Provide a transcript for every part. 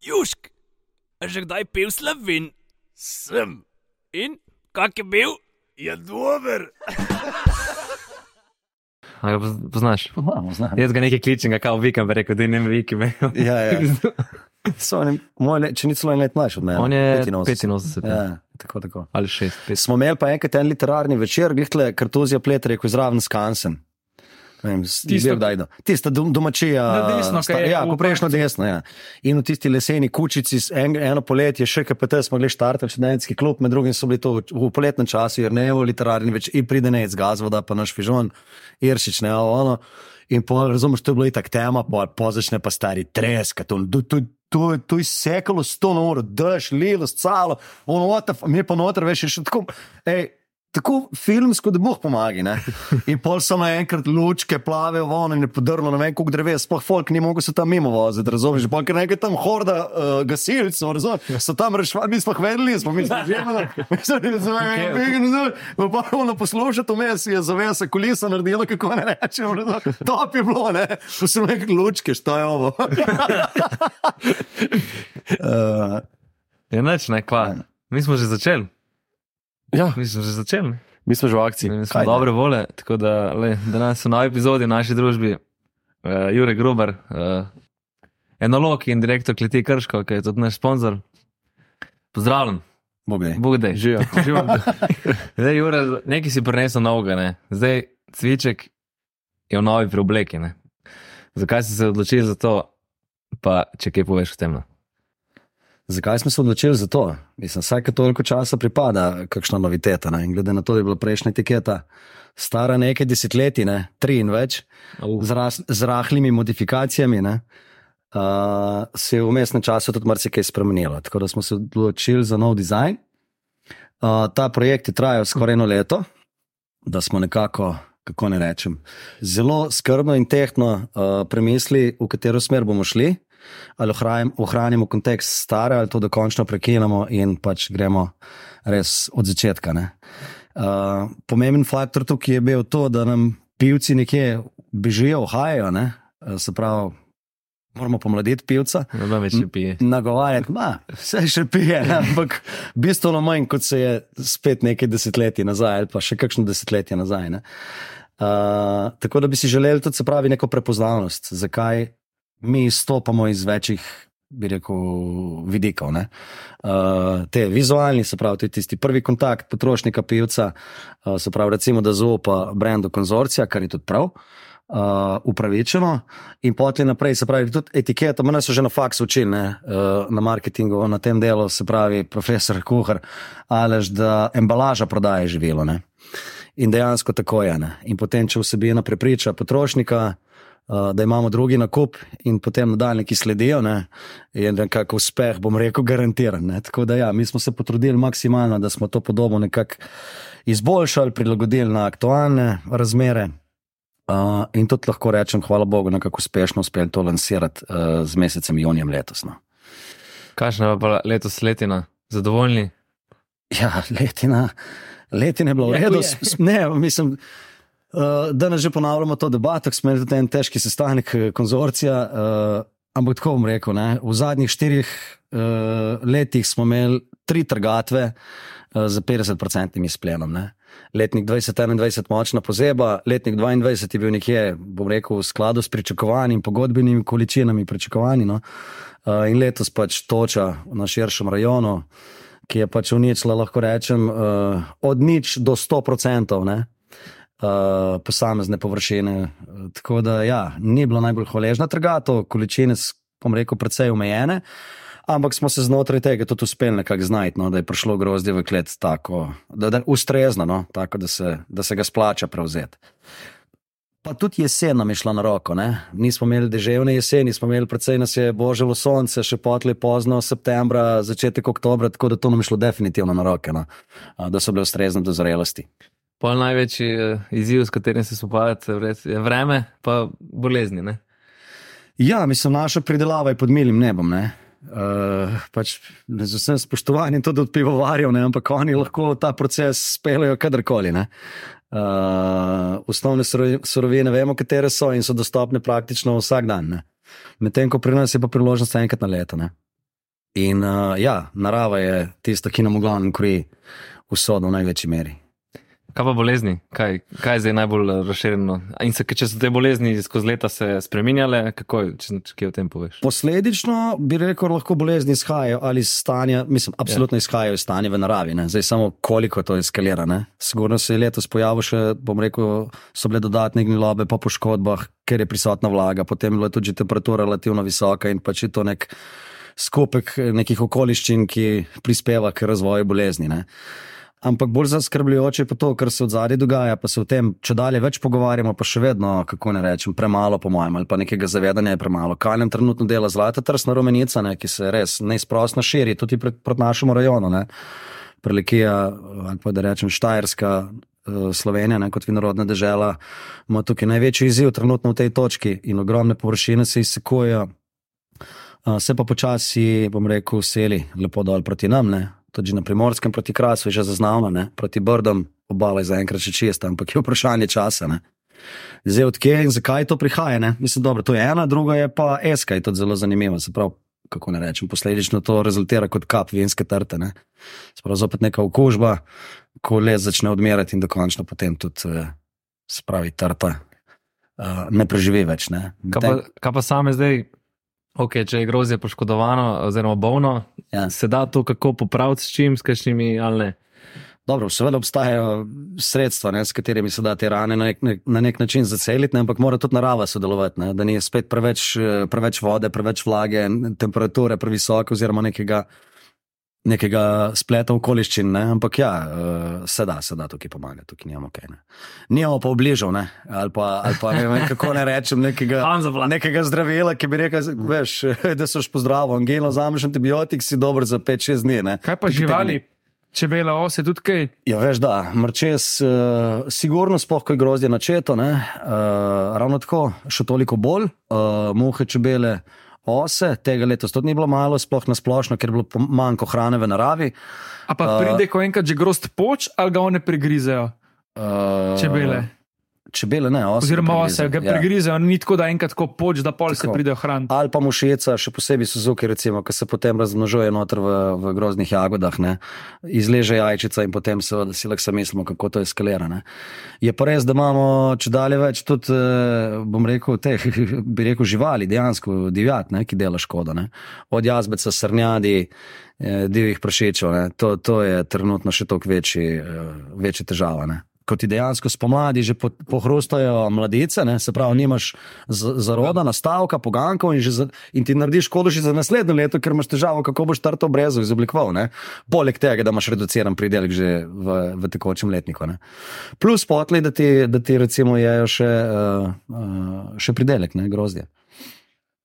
Južk, a že kdaj pil slovin? Sem, In kak je bil? je dober. A ga poz- poznaš? Poznamo, znam. Jaz ga nekaj kličem, kao vikam, rekel, da ne viki me. Ja, ja. So oni, moj, let- če ni celo en let mlajši od mene. On je 85. 85, ja. Ja, tako, tako. ali 6, 5. Smo imeli pa enkrat en literarni večer, glihle kartuzija plet, rekel zraven Skansen. Vem, Tisto- bil kdaj do. Tista dom- domačija. Desno, sta- Ja, v poprejšnjo desno. Ja. In v tisti leseni kučici, en, eno poletje, še KPT smo gledali štartati, študentski klub, med drugim so bili to v, poletnem času, jer ne v literarni več, in pride nec gazvoda, pa naš fižon, Iršič, ne ono. In pa razumeš, to je bilo itak tema, pa, pa začne pa stari treska, to, to, to, to, to je sekalo sto na uro, daš, lilo, scalo, ono, mi pa noter veš, še tako, ej, tako filmsko, da boh pomaga. ne. In pol so naenkrat lučke, plave, vono in je podrlo, ne vem, koliko dreves, sploh folk ni mogel se tam mimo voziti, razumeš, pol ker nekaj tam horda uh, gasilcev, razumeš, so tam rešvali, mi smo jih vedeli, smo mi že mi smo jih razumeli, pa ono poslušati, vmes je zavesa kulisa naredila, kako ne rečem, razumeš, top je bilo, ne, pa so neke lučke, šta je ovo. uh, Je noč, ne, kva. Mi smo že začeli. Ja, Mi smo že začeli. ne. mi smo že v akciji. Mi smo Kaj ne? dobre vole, tako da le, danes v novi epizodi v naši družbi uh, Jure Gruber, uh, enolog in direktor Kleti Krško, ki je tudi naš sponzor. Pozdravljen, Bog. Bog dej. Živijo. Zdaj, Jure, nekaj si prinesel novega, ne? zdaj cviček je v novi preobleki. Ne? Zakaj si se odločil za to, pa če kaj poveš o tem? no? Zakaj smo se odločili za to? Mislim, vsake toliko časa pripada kakšna noviteta. Ne? In Glede na to, da je bila prejšnja etiketa stara nekaj desetletij, ne? tri in več, Uf. z, ras, z rahlimi modifikacijami, ne? uh, se je v mestnem času tudi marsikaj spremenilo. Tako da smo se odločili za nov dizajn. Uh, ta projekt je trajal skoraj eno leto, da smo nekako. Kako ne rečem, zelo skrbno in tehtno uh, premislili, v katero smer bomo šli, ali ohranimo, ohranimo kontekst stare, ali to dokončno prekinemo in pač gremo res od začetka. ne. Uh, pomemben faktor tukaj je bil to, da nam pivci nekje bežijo, uhajajo, ne? Uh, se pravi, moramo pomladiti pivca. Noben več ne pije. Nagovarjati, da vse še pije, ne, ampak bistveno manj, kot se je spet nekaj desetletij nazaj, ali pa še kakšno desetletje nazaj. ne. Uh, tako da bi si želeli tudi, se pravi, neko prepoznavnost, zakaj mi izstopamo iz večjih, bi rekel, vidikov. ne. Uh, te vizualni, se pravi, tisti prvi kontakt potrošnika, pivca, uh, se pravi, recimo, da zaupa brendu konzorcija, kar je tudi prav. Uh, upravičeno, in potem naprej, se pravi, tudi etiketa, mene so že na faksu učili, ne, uh, na marketingu, na tem delu, se pravi, profesor Kuhar, alež da embalaža prodaja živelo. Ne. In dejansko tako je. Ne. In potem, če vsebina prepriča potrošnika, uh, da imamo drugi nakup, in potem nadaljniki sledijo, ne, je nekako uspeh, bom rekel, garantiran. Ne. Tako da ja, mi smo se potrudili maksimalno, da smo to podobo nekako izboljšali, prilagodili na aktualne razmere. Uh, in tudi lahko rečem, hvala Bogu, nekako uspešno uspeli to lansirati uh, z mesecem junijem letos. No. Kakšna je pa letos letina? Zadovoljni? Ja, letina, letina je bila v Ja, redu. s- Ne, mislim, uh, danes že ponavljamo to debato, smo imeli tudi en težki sestanek eh, konzorcija. Uh, ampak tako bom rekel, ne, v zadnjih štirih uh, letih smo imeli tri trgatve uh, z 50-odstotnim izplenom. Ne. Letnik 2021 močna pozeba, letnik 22 je bil nekje, bom rekel, v skladu s pričakovanji pogodbenimi količinami pričakovanji. No. Uh, in letos pač toča na širšem rajonu, ki je pač uničila, lahko rečem, uh, od nič do 100%. Ne? Uh, posamezne površine. Tako da, ja, ni bila najbolj hvaležna trgatev, količine, s- bom rekel, precej omejene, ampak smo se znotraj tega tudi uspeli nekako znajti, no, da je prišlo grozdje v klet tako, da je ustrezno, no, tako da se, da se ga splača prevzeti. Pa tudi jesen nam je šla na roko. Ne? Nismo imeli deževne jeseni, smo imeli predvsej nas je božalo sonce, še potli pozno septembra, začetek oktobra, tako da to nam je šlo definitivno na roke, no? Da so bile ustrezne do zrelosti. Pol največji uh, izziv, s katerim se spopadate, je vreme, pa bolezni. Ne? Ja, mislim, naša pridelava je pod milim nebom. Ne? Uh, pač z vsem spoštovanjem tudi od pivovarjev, ne? ampak oni lahko ta proces speljejo kadarkoli. ne. Uh, osnovne surovi- surovine vemo, katere so in so dostopne praktično vsak dan. Medtem ko pri nas je pa priložnost enkrat na leto. Ne? In uh, ja, narava je tista, ki nam v glavnem kroji usodo v največji meri. Kaj pa bolezni? Kaj, kaj je zdaj najbolj eh, razširjeno? In se, če so te bolezni skozi leta se spremenjale, kako je, če, če kaj o tem poveš? Posledično bi rekel, lahko bolezni izhajajo ali iz stanja, mislim, absolutno yeah. izhajajo iz stanja v naravi. Ne? Zdaj samo koliko to eskalira. Ne? Sigurno se je letos pojavil še, bom rekel, so bile dodatne gnilobe po poškodbah, ker je prisotna vlaga, potem je bila tudi temperatura relativno visoka in pač je to nek skupek nekih okoliščin, ki prispeva k razvoju bolezni. Ne? Ampak bolj zaskrbljujoče je pa to, kar se od zadaj dogaja, pa se o tem, če dalje več pogovarjamo, pa še vedno, kako ne rečem, premalo, po mojem, ali pa nekega zavedanja je premalo. Kaj nam trenutno dela zlata trsna rumenica, ne, ki se res neizprostno širi tudi proti našemu rajonu, ne. Prelekija, ali pa da rečem Štajerska, eh, Slovenija, ne, kot vinorodna država, ima tukaj največji izziv trenutno v tej točki in ogromne površine se izsekujejo. Se pa počasi, bom rekel, seli lepo dol proti nam, ne, tudi na primorskem proti Krasu je že zaznavno, ne? proti Brdom obala je zaenkrat še čista, ampak je vprašanje časa. Ne? Zdaj, odkje in zakaj to prihaja? Ne? Mislim, dobro, to je ena, druga je pa eska, je tudi zelo zanimiva. Se pravi, kako ne rečem, posledično to rezultira kot kap vinske trte. Ne? Se pravi, zopet neka okužba, ko les začne odmerati in dokončno potem tudi, eh, se pravi, trta. Uh, ne preživi več. Ne? Kaj, pa, kaj pa same zdaj, Okay, če je grozje poškodovano, oziroma bolno, ja. se da to kako popraviti s čim, s kakšnimi ali ne. Dobro, seveda obstajajo sredstva, ne, s katerimi se da te rane na nek, na nek način zaceliti, ne, ampak mora tudi narava sodelovati, ne, da ni spet preveč, preveč vode, preveč vlage, temperature previsoke oziroma nekega nekega spleta okoliščin, ne? ampak ja, uh, se da, se da tukaj pomagati, tukaj nimamo kaj. Ne? Nijamo pa obližal, ne? ali pa, ali pa ne vem, kako ne rečem, nekega, nekega zdravila, ki bi rekel, veš, da so še pozdravo, angelo, zameš antibiotik, si dober za 5-6 dni. Ne? Kaj pa živali? Če bela ose, tudi kaj? Ja, veš, da, mrčes, uh, sigurno, spoh, ko je grozdje načeto, uh, ravno tako, še toliko bolj, uh, muhe, čebele, ose, tega letos tudi ni bilo malo, sploh na splošno, ker je bilo manjko hrane v naravi. A pa pride, uh, ko enkrat že grost poč, ali ga one pregrizejo? Uh, Čebele. Čebele ne, ose. Oziroma ose, ga ja. pregrizejo, ni tako, da enkrat ko poč, da pol tako. se pridejo hraniti. Ali pa mušica, še posebej Suzuki, recimo, ki se potem razmnožuje noter v, v groznih jagodah, ne? izleže jajčica in potem se si lahko mislimo, kako to eskalira. Ne? Je pa res, da imamo če dalje več tudi, eh, bom rekel, teh, bi rekel, živali, dejansko divjat, ne? ki dela škodo. Ne? Od jazbeca, srnjadi, eh, divjih prašičev, to, to je trenutno še toliko večji, eh, večji težava. Ne? Ko ti dejansko spomladi že pohrustajo mladice, ne? se pravi, nimaš zaroda, nastavka, poganko in, za, in ti narediš škodo že za naslednje leto, ker imaš težavo, kako boš trto brezo izoblikoval. Ne? Poleg tega, da imaš reduciran pridelek že v, v tekočem letniku. Ne? Plus potli, da ti, da ti recimo jejo še, uh, uh, še pridelek, ne grozdje.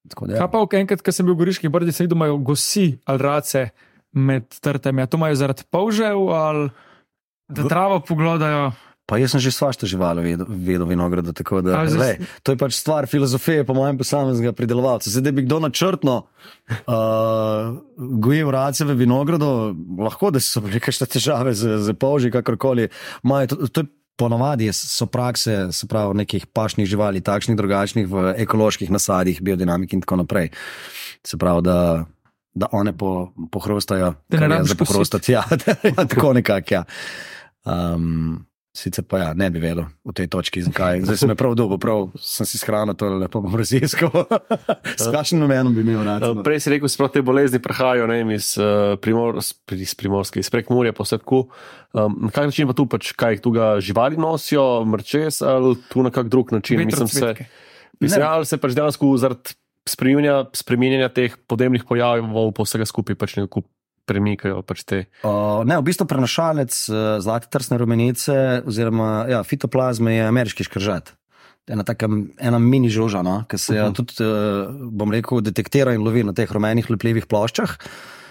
Da, ja. Kaj pa, enkrat, ko sem bil v Goriški brdi, se vidim, imajo gosi ali race med trtami. A to imajo zaradi polžev ali da travo poglodajo? Pa jaz sem že svašta živali vedel vinograda. Da, lej, to je pač stvar filozofije, po mojem, posameznega pridelovalca. Zdaj, da bi kdo načrtno uh, gojil race v vinogradu, lahko da so bile kakšne težave z, z polži, kakorkoli. Majo, to, to je ponovadi so prakse, se pravi, nekih pašnih živali, takšnih, drugačnih, v ekoloških nasadih, biodinamiki in tako naprej. Se pravi, da. Da one po, pohrostajo, da ne rabijo pohrostati. Ja, tako nekako. Ja. Um, Sicer pa ja, ne bi vedel v tej točki, zakaj. Zdaj sem prav dolgo, prav sem si shranil to lepo brazilsko. S kakšnim namenom bi imel rad? No? Prej si rekel, da te bolezni prihajajo ne, iz, uh, primor, iz primorske, iz prekmurja, posedku. Um, na kak način pa tu, pač, kaj tu ga živali nosijo, mrčes ali tu na kak drug način? Mislim, se, mislim, ali se pač dejansko zaradi spremenjanja teh podnebnih pojavov po vsega skupaj pač nekako premikajo. Pač uh, ne, v bistvu prenašalec uh, zlate trsne rumenice oziroma ja, fitoplazme je ameriški škržat. Ena taka ena mini žoža, no, ki se uh mhm. -huh. tudi, uh, bom rekel, detektira in lovi na teh rumenih lepljivih ploščah.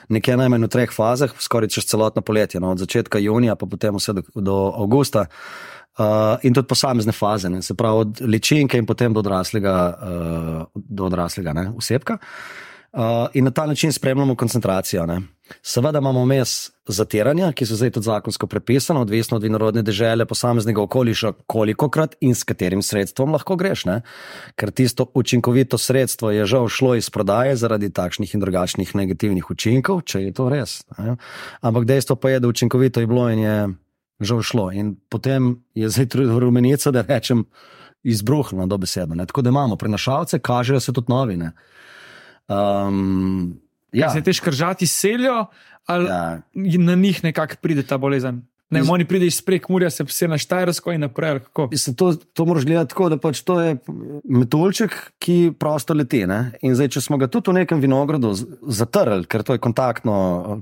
Nekje najmanj v treh fazah, skoraj čez celotno poletje, no, od začetka junija pa potem vse do, do avgusta. Uh, in tudi posamezne faze, ne, se pravi od ličinke in potem do odraslega, uh, do odraslega ne, vsebka. Uh, Uh, in na ta način spremljamo koncentracijo. Ne. Seveda imamo vmes zatiranja, ki so zdaj tudi zakonsko prepisane, odvisno od vinorodne dežele, posameznega okoliša, koliko krat in s katerim sredstvom lahko greš. Ne? Ker tisto učinkovito sredstvo je žal šlo iz prodaje zaradi takšnih in drugačnih negativnih učinkov, če je to res. Ne? Ampak dejstvo pa je, da učinkovito je bilo in je žal šlo. In potem je zdaj tudi rumenica, da rečem, izbruhnila do besede. Tako da imamo prenašalce, kažejo se tudi novine. Um, Ja. Se te škržati selijo, ali ja. na njih nekako pride ta bolezen. Ne, iz... Oni pridejo iz prekmurja, se vse na Štajersko in naprej. To, to moraš gledati tako, da pač to je metulček, ki prosto leti. In zdaj, če smo ga tudi v nekem vinogradu zatrli, ker to je kontaktno,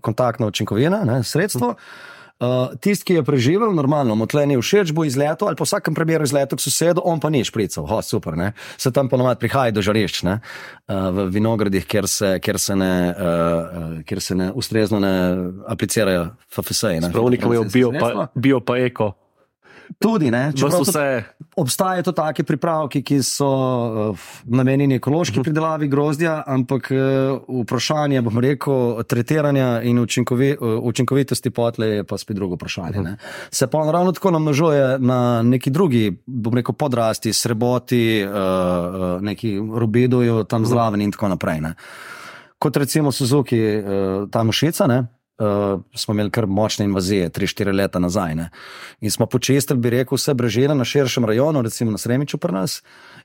kontaktno učinkovina, ne, sredstvo. Hm. Uh, Tisti, ki je preživel, normalno, mu tleni všeč, bo izletel ali po vsakem primeru izletel k sosedu, on pa ni šprical, oh, super, ne? se tam ponovadi prihaja do žarišč uh, v vinogradih, kjer se, kjer se, ne, uh, kjer se ne ustrezno ne aplicirajo FFS-ji. Pravnikom je bio pa, bio pa eko. Tudi, ne, vse... obstajajo taki pripravki, ki so uh, namenjeni ekološki uh mhm. -huh. pridelavi grozdja, ampak uh, vprašanje, bom rekel, tretiranja in učinkovi, uh, učinkovitosti potle je pa spet drugo vprašanje. Uh -huh. Se pa ravno tako namnožuje na neki drugi, bom rekel, podrasti, sreboti, uh, neki rubidojo tam zraven uh -huh. in tako naprej. Ne. Kot recimo Suzuki, uh, tam Šica, ne uh, smo imeli kar močne invazije, 3-4 leta nazaj. Ne. In smo počestili, bi rekel, vse brežine na širšem rajonu, recimo na Sremiču pri nas,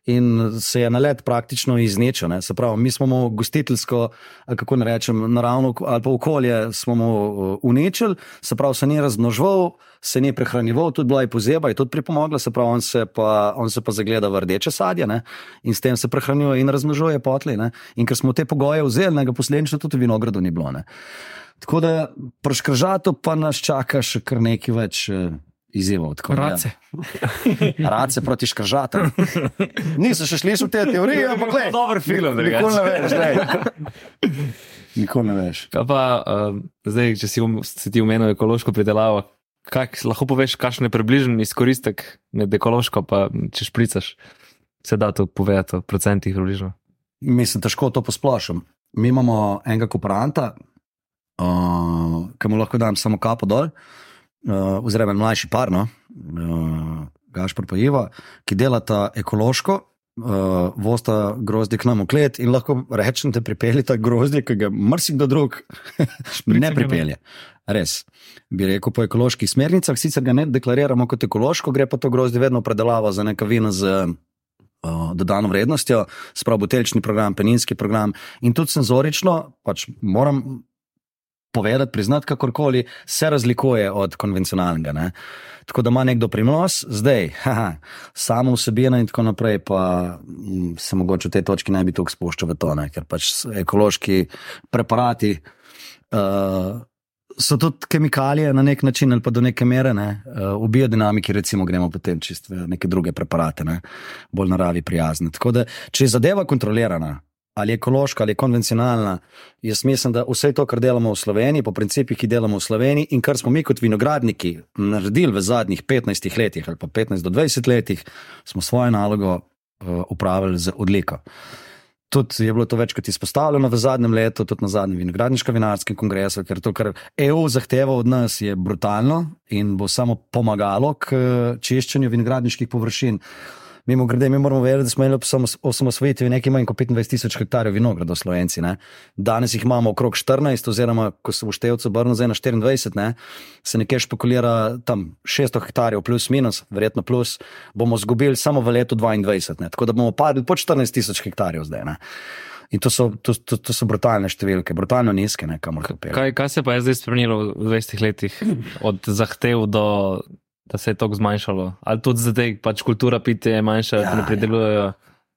in se je na let praktično iznečil. Se pravi, mi smo mu gostiteljsko, kako ne rečem, naravno ali pa okolje smo mu eh, uničili, se pravi, se ni razmnožval. Se ni prehranjeval, tudi bila je pozeba, je tudi pripomogla, se pravi, on se pa, on se pa zagleda v rdeče sadje ne? in s tem se prehranjuje in razmnožuje potli. Ne? In ker smo te pogoje vzeli, ga posledično tudi v vinogradu ni bilo. Ne? Tako da pri škržatu pa nas čaka še kar nekaj več uh, izzivov. Race. Ja. Race proti škržatu. Niso še šli v te teorije, ampak gledaj. Dober film, da nikoli ne veš. Nikoli ne veš. Pa, uh, zdaj, če si, um, si ti umenil ekološko pridelavo, kak, lahko poveš, kakšen je približen izkoristek med ekološko in če špricaš. Se da to povedati v procentih približno? Mislim, težko to posplošim. Mi imamo enega kooperanta, uh, ki mu lahko dam samo kapo dol, uh, oziroma mlajši par, no, uh, Gašpor pa Iva, ki delata ekološko, uh, vosta grozdje k nam v klet in lahko rečem, da pripeljete grozdje, ki ga marsikdo drug ne pripelje. Res. Bi rekel po ekoloških smernicah, sicer ga ne deklariramo kot ekološko, gre pa to grozdje vedno predelava za neka vina z. Dodano vrednostjo, spravo buteljčni program, peninski program, in tudi senzorično, pač moram povedati, priznati, kakorkoli se razlikuje od konvencionalnega. Ne? Tako da ima nekdo primnos, zdaj, haha, samo vsebina in tako naprej, pa mm, se mogoče v tej točki ne bi tukaj spuščal v to, ne? ker pač ekološki preparati. Uh, So tudi kemikalije na nek način, ali pa do neke mere, ne? uh, v biodinamiki, recimo, gremo potem čist v neke druge preparate, ne? bolj naravi prijazne. Tako da, če je zadeva kontrolirana, ali ekološka ali konvencionalna. Jaz mislim, da vse to, kar delamo v Sloveniji, po principih, ki delamo v Sloveniji in kar smo mi kot vinogradniki naredili v zadnjih 15 letih ali pa 15 do 20 letih, smo svojo nalogo upravili uh, z odliko. Tudi je bilo to večkrat izpostavljeno v zadnjem letu, tudi na zadnjem vinogradniškem vinarskem kongresu, ker to, kar EU zahteva od nas, je brutalno in bo samo pomagalo k uh, čiščenju vinogradniških površin. Mimo grede, mi moramo vedeti, da smo imeli osamosvojitvi nekaj manj kot 25 tisoč hektarjev vinogradov, slovenci. Ne? Danes jih imamo okrog 14, oziroma ko se v števcu obrnil zdaj na 24, ne? se nekaj špekulira tam 600 hektarjev, plus minus, verjetno plus, bomo izgubili samo v letu 22. Ne? Tako da bomo padli pod 14 tisoč hektarjev zdaj. Ne? In to so, to, to, to so brutalne številke, brutalno nizke, kamor hodijo. Kaj, kaj se pa je zdaj spremenilo v 20 letih, od zahtev do da se je to zmanjšalo. Ali tudi zdaj, pač kultura pitja je manjša, ja, ne predelujejo. Ja.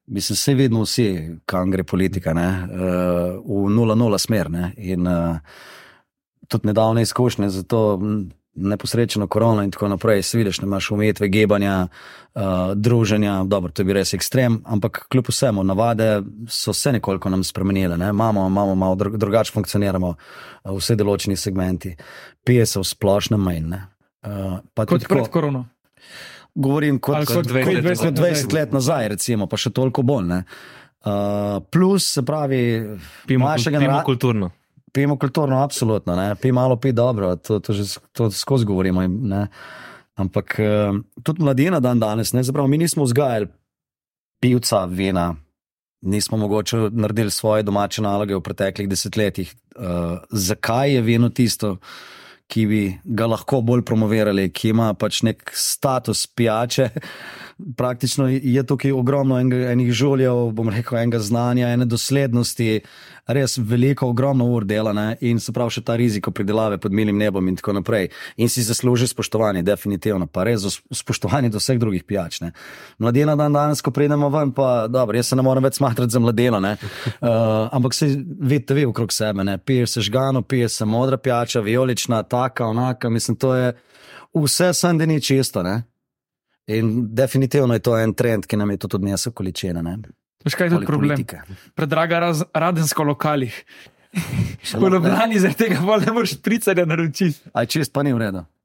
Mislim, se vedno vsi, kam gre politika, ne? Uh, v 0-0 smer. Ne? In uh, tudi nedavne izkušnje za to neposrečeno korona in tako naprej. Se vidiš, ne imaš umetve, gibanja, uh, druženja, dobro, to bi res ekstrem, ampak kljub vsemu, navade so se nekoliko nam spremenile, ne? imamo, imamo malo drugače funkcioniramo, uh, vse določeni segmenti, pije se v splošnem manj. Uh, kot pred korono. Govorim kot, kot 20, 20, 20 let nazaj, recimo, pa še toliko bolj. Ne? Uh, plus, se pravi, Pimo, pimo generacija. kulturno. Pijemo kulturno, absolutno, ne. pi malo, pi dobro, to, to že to skozi govorimo. Ne. Ampak uh, tudi mladina dan danes, ne, zapravo, mi nismo vzgajali pivca vina, nismo mogoče naredili svoje domače naloge v preteklih desetletjih. Uh, zakaj je vino tisto, ki bi ga lahko bolj promovirali, ki ima pač nek status pijače? Praktično je tukaj ogromno enega- enih žuljev, bom rekel, enega znanja, ene doslednosti, res veliko, ogromno ur dela ne? in se pravi še ta riziko pridelave pod milim nebom in tako naprej. In si zasluži spoštovanje, definitivno, pa res spoštovanje do vseh drugih pijač. Ne? Mladina dan danes, ko pridemo ven, pa dobro, jaz se ne morem več smatrati za mladeno, ne? uh, ampak se vidite vi okrog sebe, ne? pije se žgano, pije se modra pijača, vijolična, taka, onaka, mislim, to je vse sem, da ni čisto. Ne? In definitivno je to en trend, ki nam je tudi odnesel količine. Ne? Veš kaj je tudi problem? politike. Predraga raz, radensko lokalih. Še V lahko- Ljubljani zaradi tega bolj ne moreš špricarja naročiti. Aj čist pa ni v redu.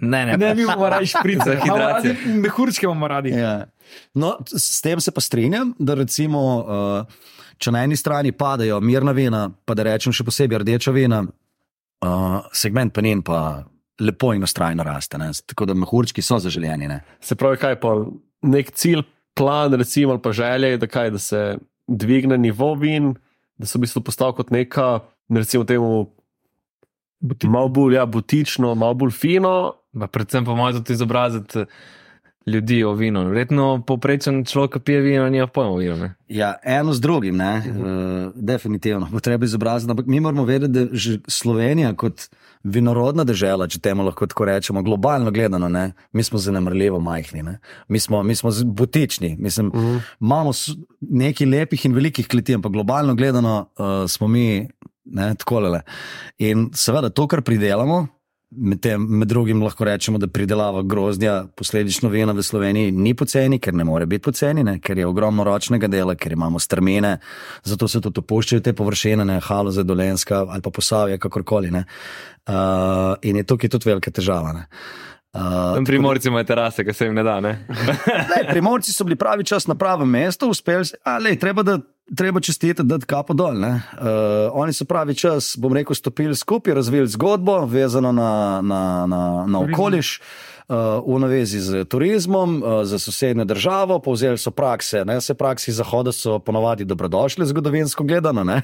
Ne, ne, Ne, mi imamo radi šprice, hidracijo. Mehurčke imamo radi. Ja. No, s tem se pa strinjam, da recimo, uh, če na eni strani padajo mirna vina, pa da rečem še posebej rdeča vina, uh, segment penin pa lepo in ustrajno raste. Ne? Tako da mehurčki so zaželjeni. Ne? Se pravi, kaj pa nek cilj, plan, recimo, ali pa želje, da, kaj, da se dvigne nivo vin, da se v bistvu postavi kot neka, recimo, temu malo bolj ja, butično, malo bolj fino. Pa predvsem pa malo tudi izobraziti ljudi o vinu. Verjetno povprečen človek, ki pije vino, nima pojma o vinu. Ne? Ja, eno z drugim, ne, uh, definitivno. Bo treba izobraziti. Ampak mi moramo vedeti, da že Slovenija kot vinorodna država, če temu lahko tako rečemo, globalno gledano, ne, mi smo zanemrljivo majhni. Ne. Mi, smo, mi smo butični. Mislim, uh -huh. Imamo nekaj lepih in velikih kleti, ampak globalno gledano uh, smo mi ne. In seveda to, kar pridelamo. Med, tem, med drugim lahko rečemo, da pridelava grozdja, posledično vina v Sloveniji, ni poceni, ker ne more biti poceni, ne, ker je ogromno ročnega dela, ker imamo strmine, zato se tudi opuščajo te površine, ne, Haloze, Dolenska ali pa Posavje, kakorkoli. Ne. Uh, in je tukaj tudi velika težava. Ne. Uh, primorci imajo terase, ki se jim ne da. Ne? Lej, primorci so bili pravi čas na pravem mestu, uspeli ali treba, da, treba čestitati, da kapo dol. Uh, oni so pravi čas, bom rekel, stopili skupaj, razvili zgodbo, vezano na, na, na, na okoliš. Uh, v navezi z turizmom, uh, za sosednjo državo, povzeli so prakse. Ne? Vse praksi Zahoda so ponovadi dobrodošle, zgodovinsko gledano. Uh,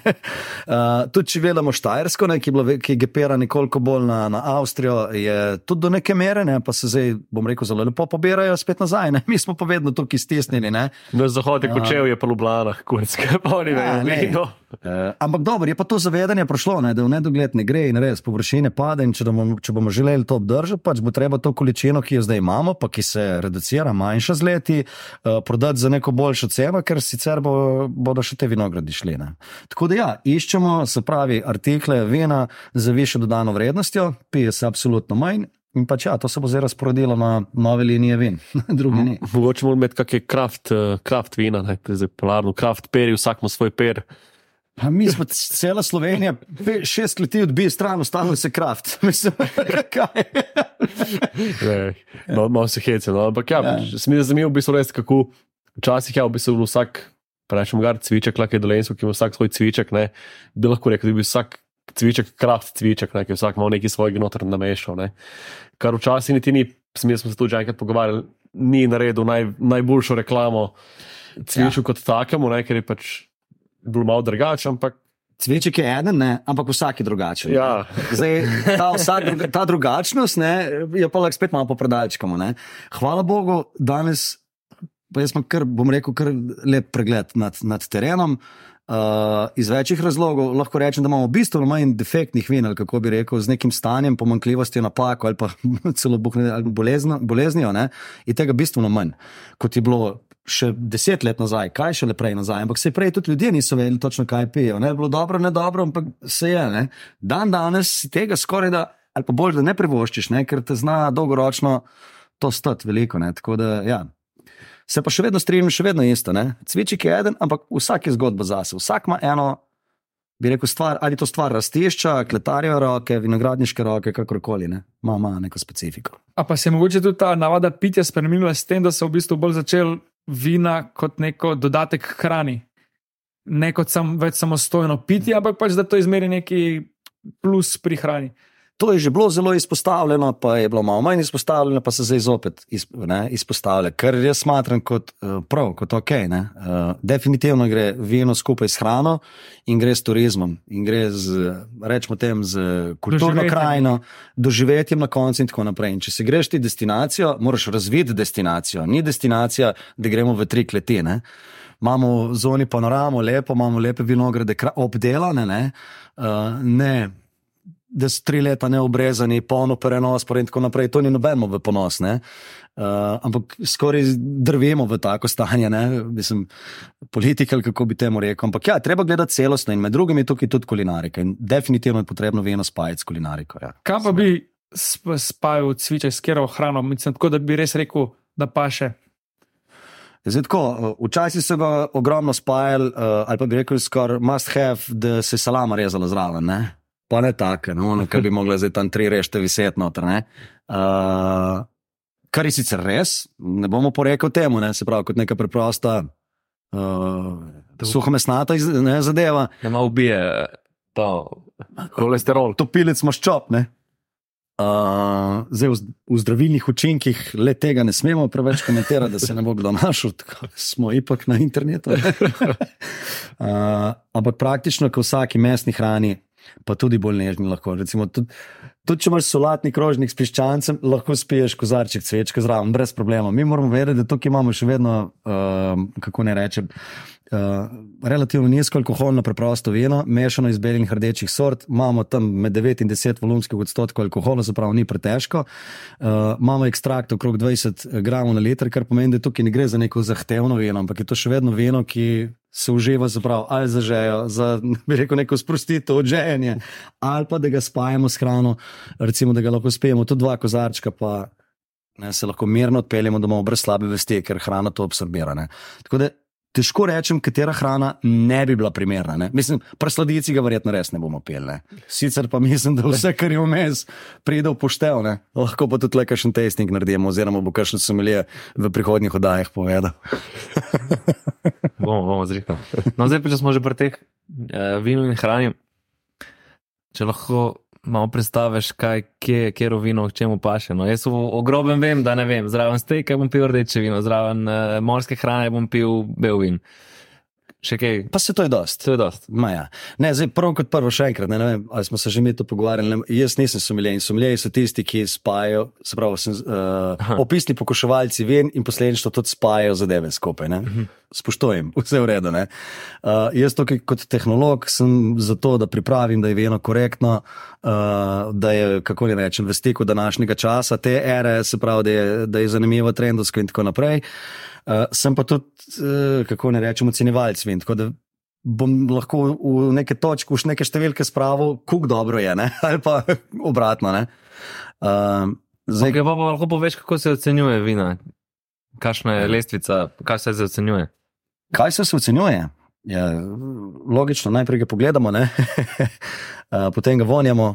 tudi če gledamo Štajersko, ne, ki, je ki gepera nekoliko bolj na, na Avstrijo, je tudi do neke mere, ne, pa se zdaj, bom rekel, zelo lepo pobirajo spet nazaj. Ne. Mi smo pa vedno tukaj stisnjeni. Ne. Na zahodu je kočev, je pa Ljubljana, kurske, pa oni Ja, vejo, ne. vino. Uh, ampak dobro, je pa to zavedanje prišlo, ne, da v nedogled ne gre in res površine pade. Če bomo, če bomo želeli to obdržati, pač bo treba to količino, ki jo zdaj imamo, pa ki se reducira, manjša z leti, uh, prodati za neko boljšo ceno, ker sicer bo, bodo še te vinogradi šli. Ne. Tako da ja, iščemo, se pravi, artikle vina z višjo dodano vrednostjo, pije se absolutno manj. In pač ja, to se bo zdaj razporedilo na nove linije vin, drugi ni. Mogoče moramo imeti kakšne kraft, eh, kraft vina, ne, zdaj polarno, kraft peri, vsak ima svoj per. Pa mi smo cela Slovenija, pe- šest leti odbije stran, ostalo se kraft. Mislim, kaj. Ne, no, malo se hece. No. Ampak ja, ja. se mi je zanimivo, v bistvu res, kako včasih je v bistvu bil vsak, rečemo, gar cviček, lahko je dolensko, ki ima vsak svoj cviček, ne, bi lahko rekel, da bi vsak cviček, kraft cviček, ne, ki je vsak imel neki svoj noter namešal. Ne. Kar včasih niti ni, mi smo se tu že enkrat pogovarjali, ni naredil naj, najboljšo reklamo cviču ja. kot takemu, ne, ker je pač bil malo drugačen, ampak Cveček je eden, ne, ampak vsak je drugačen. ja. Zdaj, ta, vsak, druga- ta drugačnost ne, je pa lahko spet malo po predalčkama. ne. Hvala Bogu, danes pa jaz imam kar, bom rekel, kar lep pregled nad, nad terenom. Uh, iz večjih razlogov lahko rečem, da imamo bistveno manj defektnih vin, ali kako bi rekel, z nekim stanjem, pomankljivostjo, napako ali pa celo bolezno, boleznijo. Ne? In tega bistveno manj, kot je bilo še deset let nazaj, kaj še le prej nazaj. Ampak se prej tudi ljudje niso vedeli točno, kaj pijejo. Ne? Bilo dobro, ne dobro, ampak se je. Ne? Dan danes tega skoraj da, ali pa bolj, da ne privoščiš, ne? ker te zna dolgoročno to stati veliko. Ne? Tako da, ja. Se pa še vedno strinjam, še vedno isto. Ne? Cvičik je eden, ampak vsak je zgodba zase. Vsak ima eno, bi rekel, stvar, ali to stvar rastišča, kletarjeve roke, vinogradniške roke, kakorkoli. Ne? Ma, ima neko specifiko. A pa se je mogoče tudi ta navada pitja spremenila s tem, da so v bistvu bolj začeli vina kot neko dodatek hrani. Ne kot sam, več samostojno pitje, ampak pač da to izmeri neki plus pri hrani. To je že bilo zelo izpostavljeno, pa je bilo malo manj izpostavljeno, pa se zdaj zopet ne, izpostavlja, kar jaz smatram kot uh, prav, kot ok. Uh, definitivno gre vino skupaj s hrano in gre s turizmom, in gre z, rečemo, tem, z kulturno doživetjem. krajino, doživetjem na koncu in tako naprej. In če se greš ti destinacijo, moraš razviti destinacijo. Ni destinacija, da gremo v tri kletine. Imamo zoni panoramo, lepo, imamo lepe vinograde, obdelane, ne. Uh, ne da so tri leta neobrezani, polno prenos, in tako naprej. To ni nobeno v ponos. Uh, ampak skoraj drvemo v tako stanje, ne? mislim, politika, kako bi temu rekel. Ampak ja, treba gledati celostno in med drugim je tukaj tudi kulinarika. In definitivno je potrebno vedno spajati s kulinariko. Ja. Kaj pa bi spajal cvičaj s kero hrano, mislim, tako da bi res rekel, da pa še. Zdaj, tako, včasih so ga ogromno spajali, uh, ali pa bi rekel, skoraj must have, da se salama rezala zraven pa ne tako, no, kar bi mogla zdaj tam tri rešte viseti noter. Uh, kar je sicer res, ne bomo porekli temu, ne, se pravi, kot neka preprosta, uh, suhomesnata zadeva. Ne ima ubije to kolesterol. To pilec maščop. Uh, zdaj, v, v zdravilnih učinkih le tega ne smemo preveč komentirati, da se ne bo kdo našel, tako smo ipak na internetu. uh, ampak praktično, ko vsaki mesni hrani pa tudi bolj nežni lahko. Recimo, tudi, tudi če imaš solatni krožnik s piščancem, lahko spiješ kozarček cvečke zraven, brez problema. Mi moramo vedeti, da tukaj imamo še vedno, uh, kako ne rečem. Uh, relativno nizko alkoholno, preprosto vino, mešano iz belih in rdečih sort, imamo tam med 9 in 10 volumskih odstotkov alkohola, se pravi, ni pretežko. Uh, imamo ekstrakt okrog 20 gramov na liter, kar pomeni, da tukaj ne gre za neko zahtevno vino, ampak je to še vedno vino, ki se uživa, zaprav, ali za žejo, za rekel, neko sprostitev, odžejanje, ali pa da ga spajemo s hrano, recimo, da ga lahko spijemo tudi dva kozarčka, pa ne, se lahko mirno odpeljemo domov, brez slabe vesti, ker hrana to absorbira. Ne. Tako da težko rečem, katera hrana ne bi bila primerna. Ne. Mislim, presladici ga verjetno res ne bomo peli. Sicer pa mislim, da vse, kar je vmes, pride v poštev. Ne. Lahko pa tudi le kakšen testing naredimo, oziroma bo kakšen somelje v prihodnjih oddajah povedal. bomo, bomo zrihali. No, zdaj pa če smo že pri teh uh, vinu in hrani. Če lahko malo predstaviš, kaj je kero vino, v čemu paše. No, jaz v grobem vem, da ne vem. Zraven stejka bom pil rdeče vino, zraven uh, morske hrane bom pil bel vin. Še kaj? Pa se to je dost. To je dost. Ja. Ne, zdaj, prvo kot prvo, še enkrat, ne, ne vem, ali smo se že mi to pogovarjali. Ne, jaz nisem someljen. Someljen so tisti, ki spajajo, se pravi, sem, uh, opisni pokoševalci vin in posledično tudi spajajo zadeve skupaj. Uh mhm. -huh. Spoštujem, vse v redu. Uh, jaz tukaj kot tehnolog sem zato, da pripravim, da je vino korektno, uh, da je, kako ne rečem, v stiku današnjega časa, te ere, se pravi, da je, da je zanimivo trendovsko in tako naprej. Uh, sem pa tudi, uh, kako ne rečem, ocenjevalec vin. Tako da bom lahko v neke točke, v neke številke spravil, kako dobro je, ne? ali pa obratno. Uh, zdaj, okay, pa, pa lahko poveš, kako se ocenjuje vina, kakšna je lestvica, kaj se ocenjuje. Kaj se ocenjuje? Ja, logično, najprej ga pogledamo, uh, potem ga vonjamo,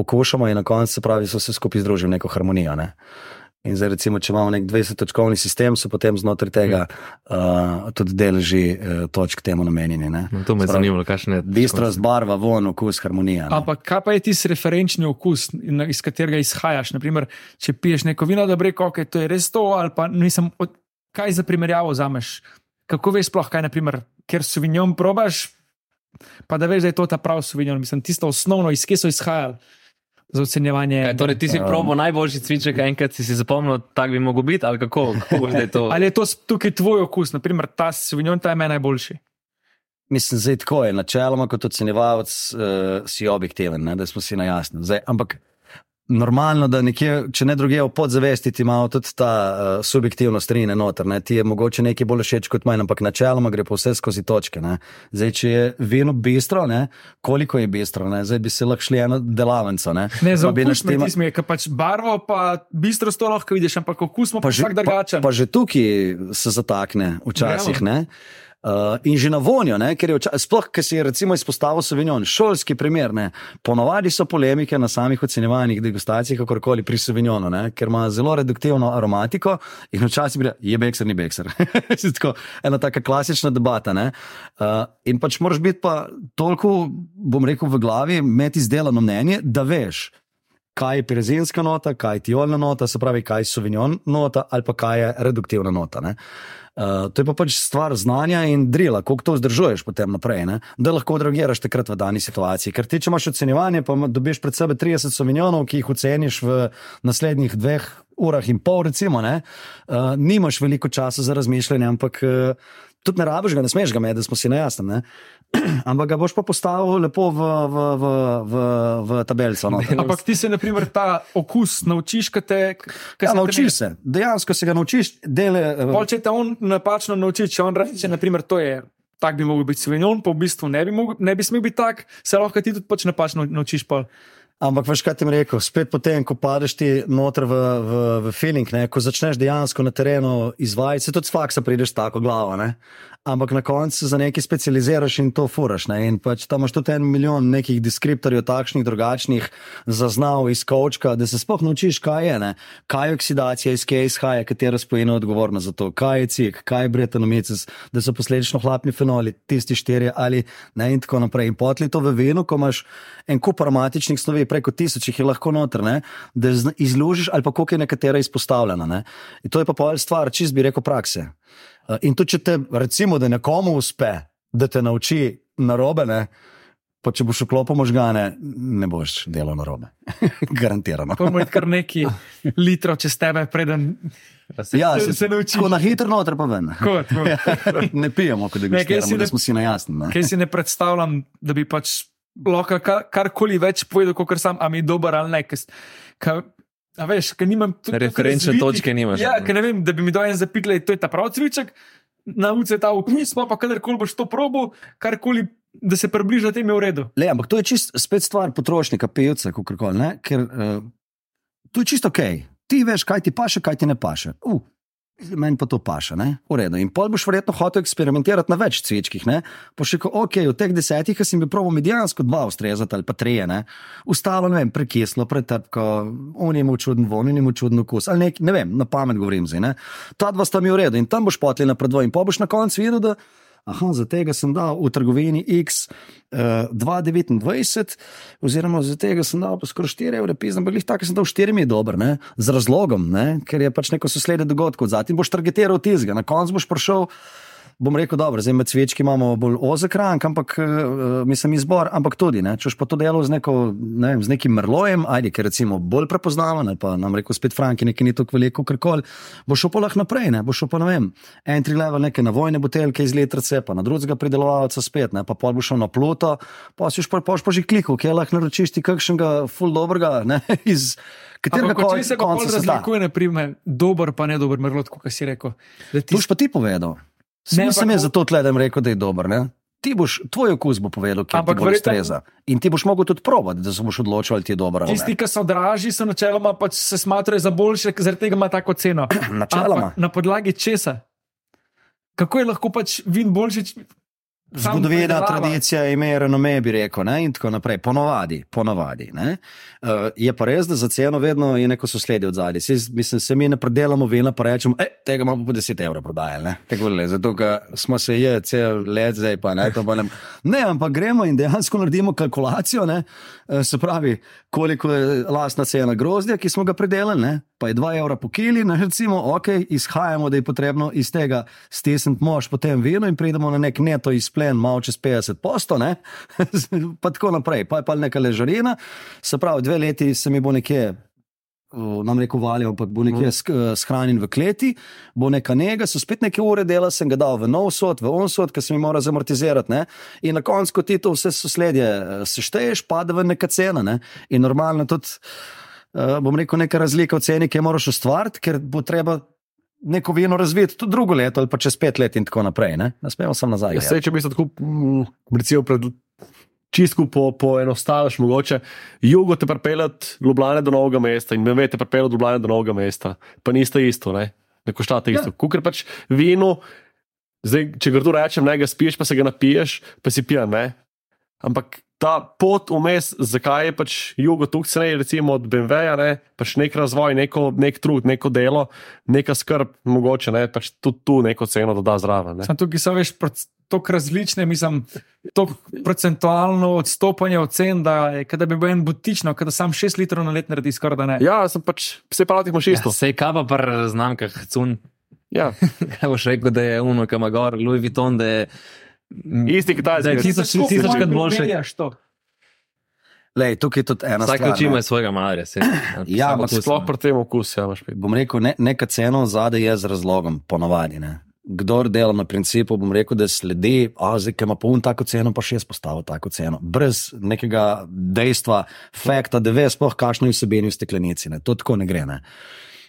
okušamo in na koncu se pravi, so se skupaj združili v neko harmonijo. Ne? In zdaj, recimo, če imamo nek 20-točkovni sistem, so potem znotraj tega uh, tudi deleži uh, točk temu namenjeni. No, to me zanima, kakšne je. Bistrost, barva, von, okus, harmonija. Ne? Ampak kaj pa je tisti referenčni okus, iz katerega izhajaš? Naprimer, če piješ neko vino, da breko, ok, to je res to, ali pa nisem, kaj za primerjavo zameš? Kako veš sploh, kaj, naprimer, ker so vinjom probaš, pa da veš, da je to ta pravi suvinjon, mislim, tisto osnovno, iz kje so izhajali za ocenjevanje. E, torej, ti si um, probo najboljši cviček, enkrat si si zapomnil, tako bi mogel biti, ali kako, kako je to? ali je to tukaj tvoj okus, naprimer ta Sauvignon, ta je meni najboljši? Mislim, da je tako, načeloma kot ocenjevalec uh, si objektiven, ne, da smo si na jasno. Ampak normalno, da nekje, če ne druge, v podzavesti ti imajo tudi ta uh, subjektivna strina noter. Ne? Ti je mogoče nekaj bolj všeč kot manj, ampak načeloma gre pa vse skozi točke. Ne? Zdaj, če je vino bistro, ne? koliko je bistro, ne? zdaj bi se lahko šli eno delavnico. Ne, ne za štima... mi je, ker pač barvo, pa bistro to lahko vidiš, ampak okus pa, pa že, drugačen. Pa, pa že tukaj se zatakne včasih. Uh, in že na vonjo, ne, ker je vča, sploh, ker si je recimo izpostavil Sauvignon, šolski primer, ne, ponovadi so polemike na samih ocenjevanjih degustacijah, kakorkoli pri Sauvignonu, ne, ker ima zelo reduktivno aromatiko in včasih bi rekel, je bekser, ni bekser. tako, ena taka klasična debata. ne. Uh, in pač moraš biti pa toliko, bom rekel, v glavi, imeti izdelano mnenje, da veš, kaj je pirezinska nota, kaj je tiolna nota, se pravi, kaj je Sauvignon nota ali pa kaj je reduktivna nota. Ne. Uh, to je pa pač stvar znanja in drila, koliko to vzdržuješ potem naprej, ne? da lahko odreagiraš takrat v dani situaciji. Ker ti, če imaš ocenjevanje, pa dobiš pred sebe 30 sovinjonov, ki jih oceniš v naslednjih dveh urah in pol, recimo, ne? uh, nimaš veliko časa za razmišljanje, ampak uh, tudi ne rabiš ga, ne smeš ga imeti, da smo si na jasnem. Ampak ga boš pa postavil lepo v, v, v, v, v tabelico. No. Ampak ti se, na primer, ta okus naučiš, kaj te. Kaj Ja, se naučiš se, dejansko se ga naučiš, dele. eh, Pol, če te on napačno nauči, če on reče, naprimer, to je. Tak bi mogel biti Sauvignon, pa v bistvu ne bi, mogel, ne bi smel biti tak, se lahko ti tudi pač napačno naučiš. Pol. Ampak veš, kaj ti rekel, spet potem, ko padeš ti noter v, v, v feeling, ne, ko začneš dejansko na terenu izvajati, se tudi s faksa prideš tako glavo. Ne. Ampak na koncu se za nekaj specializiraš in to furaš. Ne. In pač tam imaš tudi en milijon nekih deskriptorjev, takšnih, drugačnih, zaznav iz kočka, da se sploh naučiš, kaj je, ne. kaj je oksidacija, iz kje izhaja, katera spojina je odgovorna za to, kaj je cik, kaj je bretanomices, da so posledično hlapni fenoli, tisti štirje ali ne in tako naprej. In potli to v vinu, ko imaš en kup aromatičnih snovi, preko tisoč jih je lahko noter, ne, da izlužiš ali pa koliko je nekatera izpostavljena. Ne. In to je pa pol stvar, čist bi rekel, prakse. Uh, In tudi, če te, recimo, da nekomu uspe, da te nauči narobe, ne, pa če boš vklopil možgane, ne boš delal narobe. Garantirano. To mora kar neki litrov čez tebe, preden Ja, se- se naučiš. Tako na hitro noter pa ven. Tako, tako. ne pijemo, kot da kaj si gustiramo, da ne- smo si na jasnem. ne. Kaj si ne predstavljam, da bi pač lahko kar, karkoli več povedal, kot sam, a mi je dober ali ne. Kes, ka, a veš, ker nimam tu- Referenčne točke nimaš. Ja, ker ne vem, da bi mi dal en zapitle, to je ta prav cviček, nauči se ta okus, pa pa kadarkoli boš to probo, karkoli, da se približa tem je v redu. Le, ampak to je čist spet stvar potrošnika, pevca, kakorkoli. ne, Ker uh, to je čisto ok. Ti veš, kaj ti paše, kaj ti ne paše. Uh, meni pa to paše, ne? v redu. In pol boš verjetno hotel eksperimentirati na več cvečkih. Ne? Pa še, ko, ok, od teh desetih sem bil probo mi dejansko dva ustrezati ali pa treje, ne? Ustalo, ne vem, prekislo, pretrpko, on je imel čuden von, on je imel čuden okus, ali nek, ne vem, na pamet govorim zdaj. ne. Ta dva sta mi v redu in tam boš potli na predvoj in pa boš na koncu videl, da Aha, za tega sem dal v trgovini X uh, 2,29, oziroma za tega sem dal pa skoraj 4 evre, pisem, ampak glih tako sem dal 4 mi je dober, ne? z razlogom, ne? ker je pač neko sosledje dogodkov, zatem boš targetiral tizga, na koncu boš prišel. Bom rekel, dobro, zdaj med svečki imamo bolj ozek rank, ampak uh, mislim izbor, ampak tudi, ne, če boš pa to delal z, neko, ne vem, z nekim merlojem, ajde, ker recimo bolj prepoznaven, ali pa nam rekel spet Franki, nekaj ni tako veliko, karkoli, boš šel pa lahko naprej, ne, boš šel pa ne vem, entry level neke navojne buteljke iz letrce, pa na drugega pridelovalca spet, ne, pa pol boš šel na pluto, pa si pa, pa, pa že klikal, kje lahko naročiš ti kakšnega full dobrega, ne, iz katerega če se konca sveta. razlikuje, naprimer, dober pa ne dober merlot, kot si rekel. Ti To boš pa ti povedal. Ne, ampak- jaz zato tle, da jim rekel, da je dober. Ne? Ti boš, tvoj okus bo povedal, kje ti bo ustreza. In ti boš mogel tudi probati, da se boš odločil, ali ti je ne. Tisti, ki so dražji, so načeloma pač se smatrajo za boljše, zaradi tega ima tako ceno. Načeloma. Ampak Na podlagi česa? Kako je lahko pač vin boljši? Zgodovina, tradicija, ime, renome, bi rekel, ne? in tako naprej. Ponovadi, ponovadi. ne. Uh, je pa res, da za ceno vedno je neko sosledje od zadaj. Mislim, se mi ne predelamo vina, pa rečemo, e, tega imamo po 10 evrov prodajali. ne." Tako le, zato ker smo se je cel let zdaj, pa ne, to pa ne. Ne, ampak gremo in dejansko naredimo kalkulacijo, ne? Eh, se pravi, koliko je lastna cena grozdja, ki smo ga predelali, ne? Pa je 2 evra po kili, ne recimo, ok, izhajamo, da je potrebno iz tega stisniti mož potem vino in pridemo na nek neto izplen, malo čez 50 posto, ne? pa tako naprej, pa je pa neka ležarina, se pravi, dve leti se mi bo nekje. Nam reko valijo, ampak bo nekje eh, shranjen v kleti, bo neka njega, so spet neke ure dela, sem ga dal v nov sod, v on sod, ki se mi mora zamortizirati. Ne? In na koncu, ko ti to vse sosledje eh, sešteješ, pade v neka cena. Ne? In normalno tudi, bom rekel, neka razlika v ceni, ki jo moraš ustvariti, ker bo treba neko vino razviti tudi drugo leto ali pa čez pet let in tako naprej. Ne, ne smemo samo nazaj. Ja, sej, če bi se tako, mm, recimo, pred čistko po, poenostaviš, mogoče jugo te pripeljati Ljubljane do novega mesta in me veste pripeljati Ljubljane do novega mesta, pa niste isto, ne, ne koštate isto. Ja. Ker pač vino Zdaj, če grdo rečem, ne ga spiješ, pa se ga napiješ, pa si pijan, ne. Ampak ta pot vmes, zakaj je pač jugo tukaj ceneje, recimo od BMW-ja, ne, pač nek razvoj, neko, nek trud, neko delo, neka skrb, mogoče ne, pač tudi tu neko ceno doda zraven. Ne. Sam tukaj so veš tako različne, mislim, tako procentualno odstopanje od cen, da je, kada bi bil en butično, kada sam 6 litrov na let naredi skoraj da ne. Ja, sem pač, se pravi, imaš Ja, isto. sej kava pa znamkah, cun. Ja, Kaj boš rekel, da je uno, kam gor, Louis Vuitton, da je. Isti kitajski. tisoč, Skupaj tisočkrat malo boljše. primerjaš to. Lej, tukaj je tudi ena Vsak stvar. ne. ima svojega malarja. Ja, ampak Sploh pri tem okusu, ja, bom rekel, ne, neka cena zadaj je z razlogom, ponovadi. Ne. Kdor dela na principu, bom rekel, da sledi, a zdaj, ki ima poln tako ceno, pa še jaz postavil tako ceno. Brez nekega dejstva, fakta, da ve sploh, kakšno je vsebini v steklenici. Ne. To tako ne gre. Ne.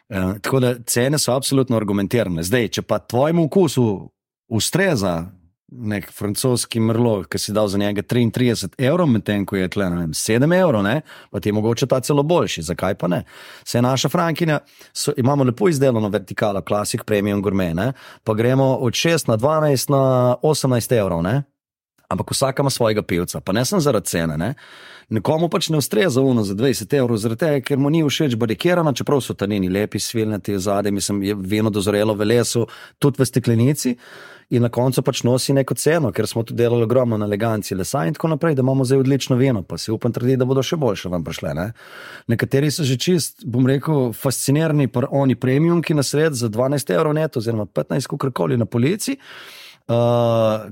Uh, tako da cene so absolutno argumentirane. Zdaj, če pa tvojemu okusu ustreza nek francoski mrlo, ki si dal za njega 33 evrov, medtem ko je tle vem, 7 evrov, pa ti je mogoče ta celo boljši. Zakaj pa ne? Se naša Frankinja, so, imamo lepo izdelano vertikalo, klasik, premium, gourmet, ne, pa gremo od 6 na 12 na 18 evrov. Ne. Ampak vsak ima svojega pivca, pa ne sem zaradi cene. Ne? Nekomu pač ne ustreza uno za 20 evrov, zaradi tega, ker mu ni všeč barikirana, čeprav so ta njeni lepi, svilnati zadaj, mislim, je vino dozorelo v lesu, tudi v steklenici. In na koncu pač nosi neko ceno, ker smo tu delali ogromno na eleganci lesa in tako naprej, da imamo zdaj odlično vino, pa si upam trditi, da bodo še boljše vam prišle. Ne? Nekateri so že čist, bom rekel, fascinirani, pa oni premium, ki na svet za 12 evrov neto, oziroma 15, kakorkoli na polici. Uh,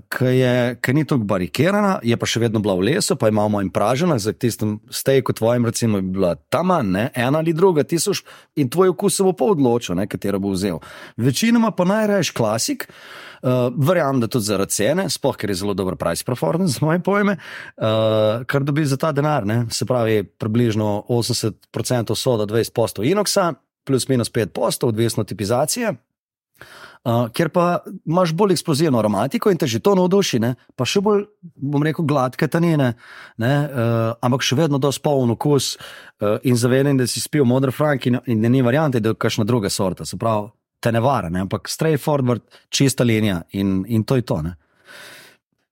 ki ni tako barikirana, je pa še vedno bila v lesu, pa imamo in pražena, za tistem stejku tvojim, recimo, bi bila ta manj, ne? ena ali druga, ti soš in tvoj okus se bo pa odločil, ne? katero bo vzel. Večinoma pa najraješ klasik, uh, verjamem, da tudi zaradi cene, sploh ker je zelo dober price performance, moje pojme, uh, kar dobi za ta denar, ne? se pravi približno 80% soda, 20% inoksa, plus minus 5%, odvisno od tipizacije. Uh, ker pa imaš bolj eksplozivno aromatiko in te že to navduši, ne? pa še bolj, bom rekel, gladke tanine, ne? uh, ampak še vedno dosti poln okus uh, in zavedam, da si spil modro frank in, in ni variante, da je kakšna druga sorta, se pravi, te ne vara, ne? ampak straightforward, čista linija in, in to je to. Ne?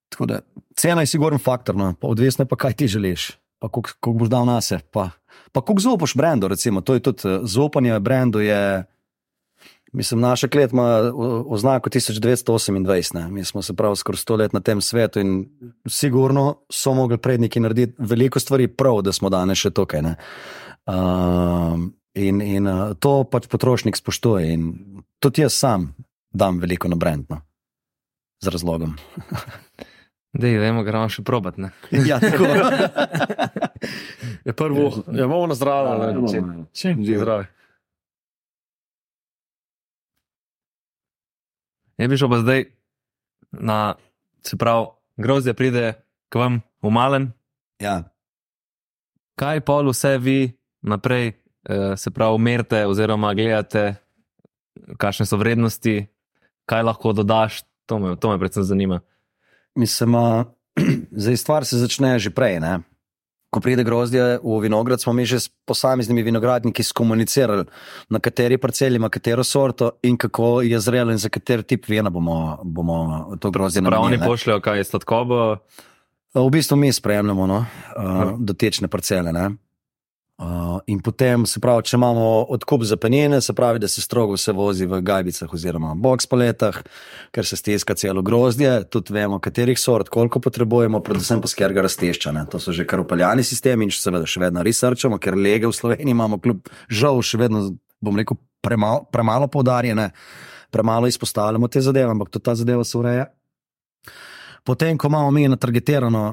Tako da cena je siguren faktor, no? odvisno je pa, kaj ti želiš, pa koliko boš dal na se, pa, pa koliko zaupaš brendu, recimo, to je tudi zaupanje brendu je. Mislim, naša klet ima oznako 1928, ne. mi smo se prav skoraj sto let na tem svetu in sigurno so mogli predniki narediti veliko stvari prav, da smo danes še tukaj. ne. Um, in in uh, to pač potrošnik spoštuje in tudi jaz sam dam veliko na brendno. Z razlogom. Dej, dajmo, gremo še probat. Ne? ja, tako. Je prvo, ja, imamo na zdravje. Ne. Bi šel pa zdaj na, se pravi, grozdje pride k vam v malen. ja. Kaj pol vse vi naprej, eh, se pravi, merite oziroma gledate, kakšne so vrednosti, kaj lahko dodaš, to me, to me predvsem zanima. Mislim, a, zdaj stvar se začne že prej. Ne? Ko pride grozdje v vinograd, smo mi že s posameznimi vinogradniki skomunicirali, na kateri parceli ima katero sorto in kako je zrelo in za kater tip vina bomo, bomo to grozdje Prav oni namenili. ne. pošljajo, kaj je sladkobo, V bistvu mi sprejemljamo no, uh, dotečne parcele. Ne? Uh, in potem, se pravi, če imamo odkup za penjene, se pravi, da se strogo vse vozi v gajbicah oziroma box paletah, ker se stiska celo grozdje, tudi vemo, katerih sort, koliko potrebujemo, predvsem pa skerga raztešča. Ne? To so že kar upeljani sistemi in še seveda še vedno researchamo, ker lege v Sloveniji imamo, kljub žal, še vedno, bom rekel, premalo, premalo poudarjene, premalo izpostavljamo te zadeve, ampak tudi ta zadeva se ureja. Potem, ko imamo mi natargetirano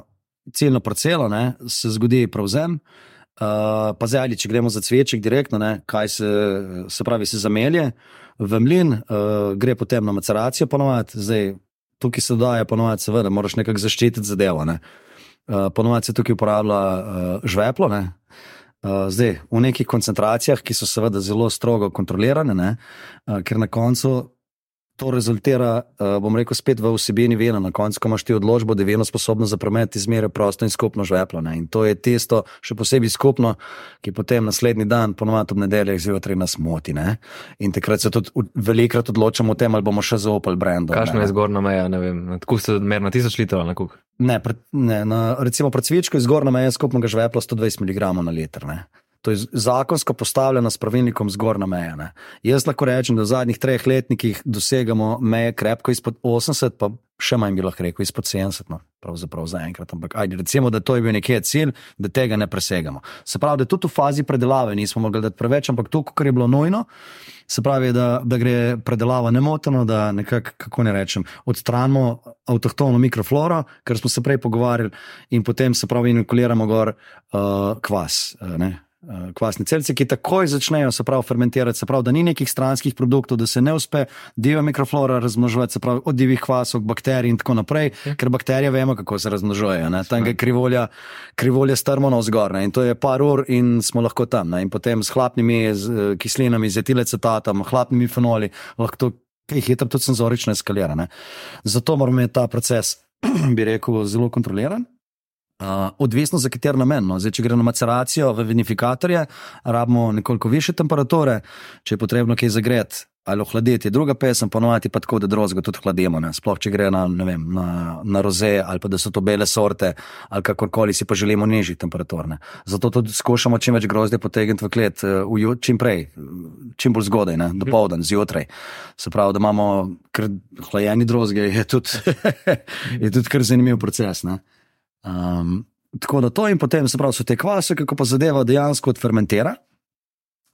ciljno parcelo, ne, se zgodi prevzem. Uh, pa zdaj, ali če gremo za cveček direktno, ne, kaj se, se pravi, se zamelje v mlin, uh, gre potem na maceracijo, ponovadi, zdaj tukaj se dodaja, ponovadi, seveda, moraš nekako zaščititi zadevo. Ne. Uh, ponovadi se tukaj uporablja uh, žveplo, ne. Uh, zdaj, v nekih koncentracijah, ki so seveda zelo strogo kontrolirane, ne, uh, ker na koncu to rezultira, uh, bom rekel, spet v vsebini vena. Na koncu, ko imaš ti odločbo, da je veno sposobno za promet, izmeri prosto in skupno žveplo. Ne? In to je tisto, še posebej skupno, ki potem naslednji dan, ponovadi ob nedeljah zjutraj nas moti. Ne? In takrat se tudi velikrat odločamo o tem, ali bomo še zaupali brendu. Kakšna je zgornja meja, ne vem, kuh se mer na tisoč litrov na kuh. Ne, pred, ne na, recimo pred cvičko je zgornja meja skupnega žvepla 120 mg na liter. Ne. To je zakonsko postavljeno s pravilnikom zgornja meja. Ne. Jaz lahko rečem, da v zadnjih treh letnikih dosegamo meje krepko izpod 80, pa še manj bi lahko rekel izpod 70. No. Pravzaprav zaenkrat. Ampak ajde, recimo, da to je bil nekje cilj, da tega ne presegamo. Se pravi, da tudi v fazi predelave nismo mogli dati preveč, ampak to, kar je bilo nujno, se pravi, da, da gre predelava nemoteno, da nekako, kako ne rečem, odstranimo avtohtono mikrofloro, ker smo se prej pogovarjali, in potem se pravi, inokuliramo gor uh, kvas. Uh, ne, Kvasne celice, ki takoj začnejo se pravi fermentirati, se pravi, da ni nekih stranskih produktov, da se ne uspe divja mikroflora razmnoževati, se pravi od divjih kvasov, bakterij in tako naprej, ker bakterije vemo, kako se razmnožujejo. Tam je krivolja, krivolja strmo navzgor ne, in to je par ur in smo lahko tam. Ne, in potem s hlapnimi z, eh, kislinami, z etilacetatom, hlapnimi fenoli, lahko to kaj hitro tudi senzorično eskalira. Ne. Zato moramo imeti ta proces, bi rekel, zelo kontroliran. Uh, odvisno za kater namen. No. Zdaj, če gre na maceracijo v vinifikatorje, rabimo nekoliko više temperature, če je potrebno kaj zagreti ali ohladiti, druga pesem, ponovadi pa tako, da drozgo tudi hladimo. Ne. Sploh če gre na, vem, na, na roze ali pa da so to bele sorte ali kakorkoli si pa želimo nižji temperaturne. Zato tudi skušamo čim več grozdja potegniti v klet, eh, v čim prej, čim bolj zgodaj, ne, do povdan, zjutraj. Se pravi, da imamo hlajeni drozge, je tudi, je tudi kar zanimiv proces. Ne. Um, tako da to in potem se pravi, so te kvase, kako pa zadeva dejansko odfermentira.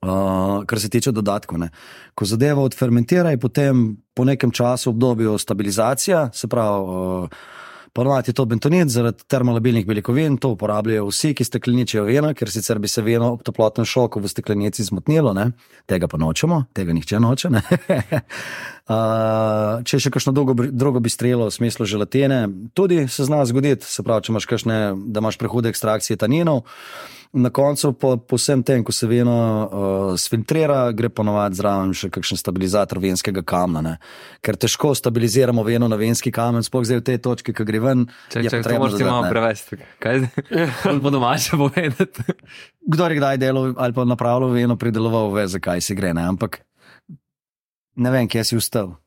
Uh, kar se tiče dodatkov. Ne. Ko zadeva odfermentira, je potem po nekem času obdobju stabilizacija, se pravi, uh, ponovadi je to bentonit zaradi termolabilnih beljakovin, to uporabljajo vsi, ki stekleničijo veno, ker sicer bi se veno ob toplotnem šoku v steklenici zmotnilo, ne. tega pa nočemo, tega nihče noče. ne. Uh, če še kakšno drugo, drugo bistrelo v smislu želatine, tudi se zna zgoditi, se pravi, če imaš kakšne, da imaš prehude ekstrakcije taninov. Na koncu, po, po vsem tem, ko se vino uh, sfiltrira, gre ponovadi zraven še kakšen stabilizator venskega kamna. Ne? Ker težko stabiliziramo veno na venski kamen, sploh zdaj v tej točki, ki gre ven. Če je če to moraš malo prevesti. Kaj po domače povedati? Kdo je kdaj delal ali pa napravljal veno, prideloval, ve, zakaj si gre. Ne? Ampak ne vem, kje si ustal.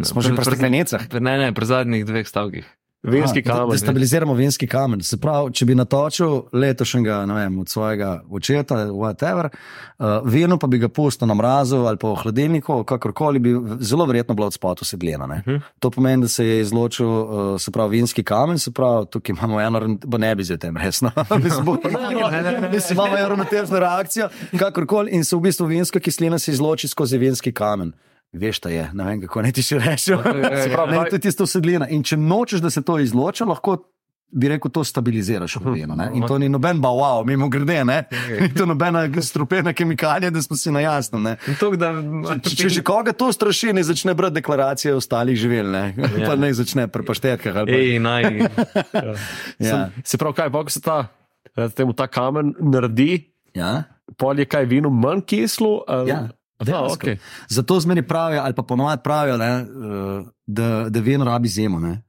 Smo že pri steklenicah. Ne, ne, pri zadnjih dveh stavkih. Venski Aha, kamen. Stabiliziramo venski kamen. Se pravi, če bi natočil letošnjega, ne vem, od svojega očeta, whatever, uh, vino pa bi ga pustil na mrazu ali pa v hladilniku, kakorkoli bi zelo verjetno bilo od spotu sedljeno. Uh -huh. To pomeni, da se je izločil, uh, se pravi, vinski kamen, se pravi, tukaj imamo eno, bo ne bi zdaj tem resno. Mislim, imamo eno ravnotežno reakcijo, kakorkoli, in se v bistvu vinska kislina se izloči skozi vinski kamen. Veš, da je, ne vem, kako naj ti še rečem. Pravi, ne, to je tisto sedlina. In če nočeš, da se to izloča, lahko bi rekel, to stabiliziraš v vinu. ne. In to ni noben wow, mimo grede, ne. Ni to nobena strupena kemikalija, da smo si na jasnem. Če, če že koga to straši, ne začne brati deklaracije ostalih živel, ne. Pa ne začne pri paštetkah. ali pa- Ej, naj. Ja. Se pravi, kaj ko se ta, eh, temu ta kamen naredi, Ja. pol je kaj vino manj kislo? ali- Ja. Aha, Dejansko. okay. Zato zmeri pravijo, ali pa ponovadi pravijo, ne, eh, da, da vino rabi zimo. Ne.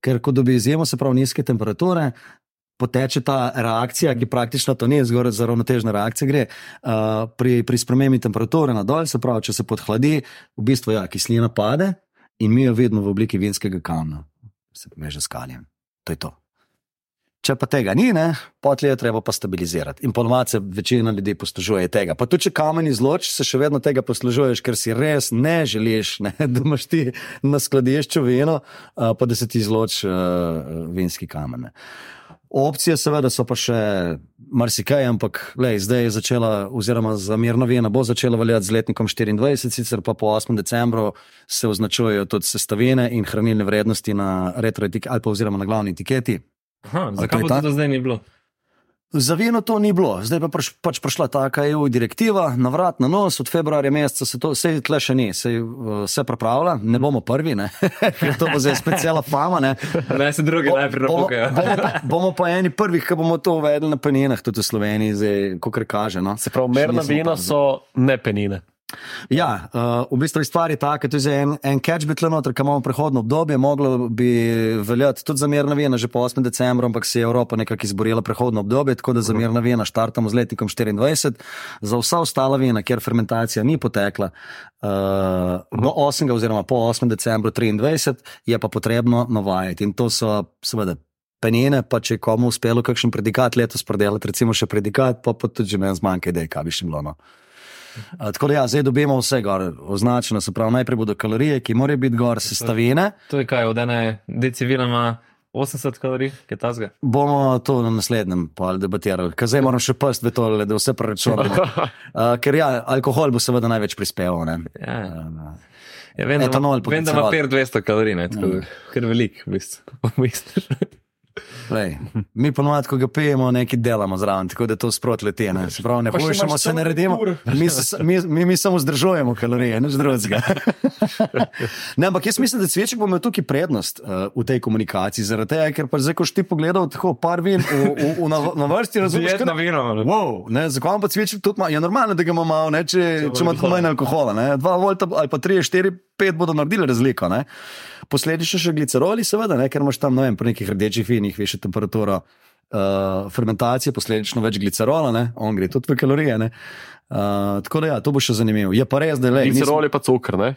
Ker ko dobi zimo, se pravi nizke temperature, poteče ta reakcija, ki praktično to ni, zgoraj za ravnotežne reakcije gre. Uh, pri, pri spremembi temperature na dol, se pravi, če se podhladi, v bistvu ja, kislina pade in mi jo vidimo v obliki vinskega kamna, se pomeže s kaljem. To je to. Če pa tega ni, ne, potlej je treba pa stabilizirati. In ponovadi se večina ljudi poslužuje tega. Pa tudi če kamen izločiš, se še vedno tega poslužuješ, ker si res ne želiš, ne, da imaš ti na skladišču vino, pa da se ti izloči uh, vinski kamen. Ne. Opcije, seveda, so pa še marsikaj, ampak lej, zdaj je začela, oziroma za mirno vino bo začela veljati z letnikom 24, sicer pa po 8. decembru se označujejo tudi sestavine in hranilne vrednosti na retro etiketi ali pa oziroma na glavni etiketi. Aha, to zakaj pa ta? to zdaj ni bilo? Za vino to ni bilo, zdaj pa pač, pač prišla taka EU direktiva, na vrat, na nos, od februarja meseca se to, vse tle še ni, se, uh, se pripravlja, ne bomo prvi, ne, ker to bo zdaj spet cela fama. Ne. Ne, se drugi najprej bomo, napukajo. bomo, pa- bomo pa eni prvih, ki bomo to uvedli na penjenah, tudi v Sloveniji, kot kaže. No. Se pravi, merna vina so ne penine. Ja, uh, v bistvu stvar je taka, da je en, en catch bi tle noter, ki imamo prehodno obdobje, moglo bi veljati tudi za mirna vena že po 8. decembru, ampak se je Evropa nekako izborila prehodno obdobje, tako da za mirna vena štartamo z letnikom 24, za vsa ostala vena, kjer fermentacija ni potekla uh, do 8. oziroma po 8. decembru 23, je pa potrebno navajati in to so seveda. Penjene, pa če je komu uspelo kakšen predikat letos predelati, recimo še predikat, pa, pa tudi že meni zmanjka idej, kaj bi. No. Uh, tako da, ja, zdaj dobimo vse gor, označeno, se pravi, najprej bodo kalorije, ki morajo biti gor, sestavine. To je kaj, od ene decivila ima 80 kalorij, kaj ta zga. Bomo to na naslednjem debatirali, ker zdaj moram še past v to, da vse preračunamo. Uh, ker ja, alkohol bo seveda največ prispeval. ne. Ja. Uh, Ja, vem, da ima- Etanol vem, da ima per 200 kalorij, ne, tako da kar velik, v bistvu. Lej, mi ponovadi, ko ga pijemo, nekaj delamo zraven, tako da to sproti leti. Ne, Sprav, ne boljšamo, se ne redimo, mi, mi, mi, mi samo zdržujemo kalorije, nič drugega. ne, ampak jaz mislim, da cveček bo imel tukaj prednost uh, v tej komunikaciji, zaradi tega, ker pa zdaj, ko si ti pogledal, tako par vin v, v, v, na, na vrsti razumeš. Kar, vino, wow, ne, zakon pa cveček tudi ima, je normalno, da ga ima malo, ne, če, če ima tako manj alkohola, ne, 2 volta ali pa 3, 4 spet bodo naredili razliko. Ne? Posledično še gliceroli, seveda, ne? ker imaš tam ne vem, pri nekih rdečih vinih više temperaturo. Uh, fermentacije, posledično več glicerola, ne? on gre tudi v kalorije. Ne? Uh, tako da, ja, to bo še zanimivo. Je pa res, da le. Glicerol je nisem... pa cukr, ne?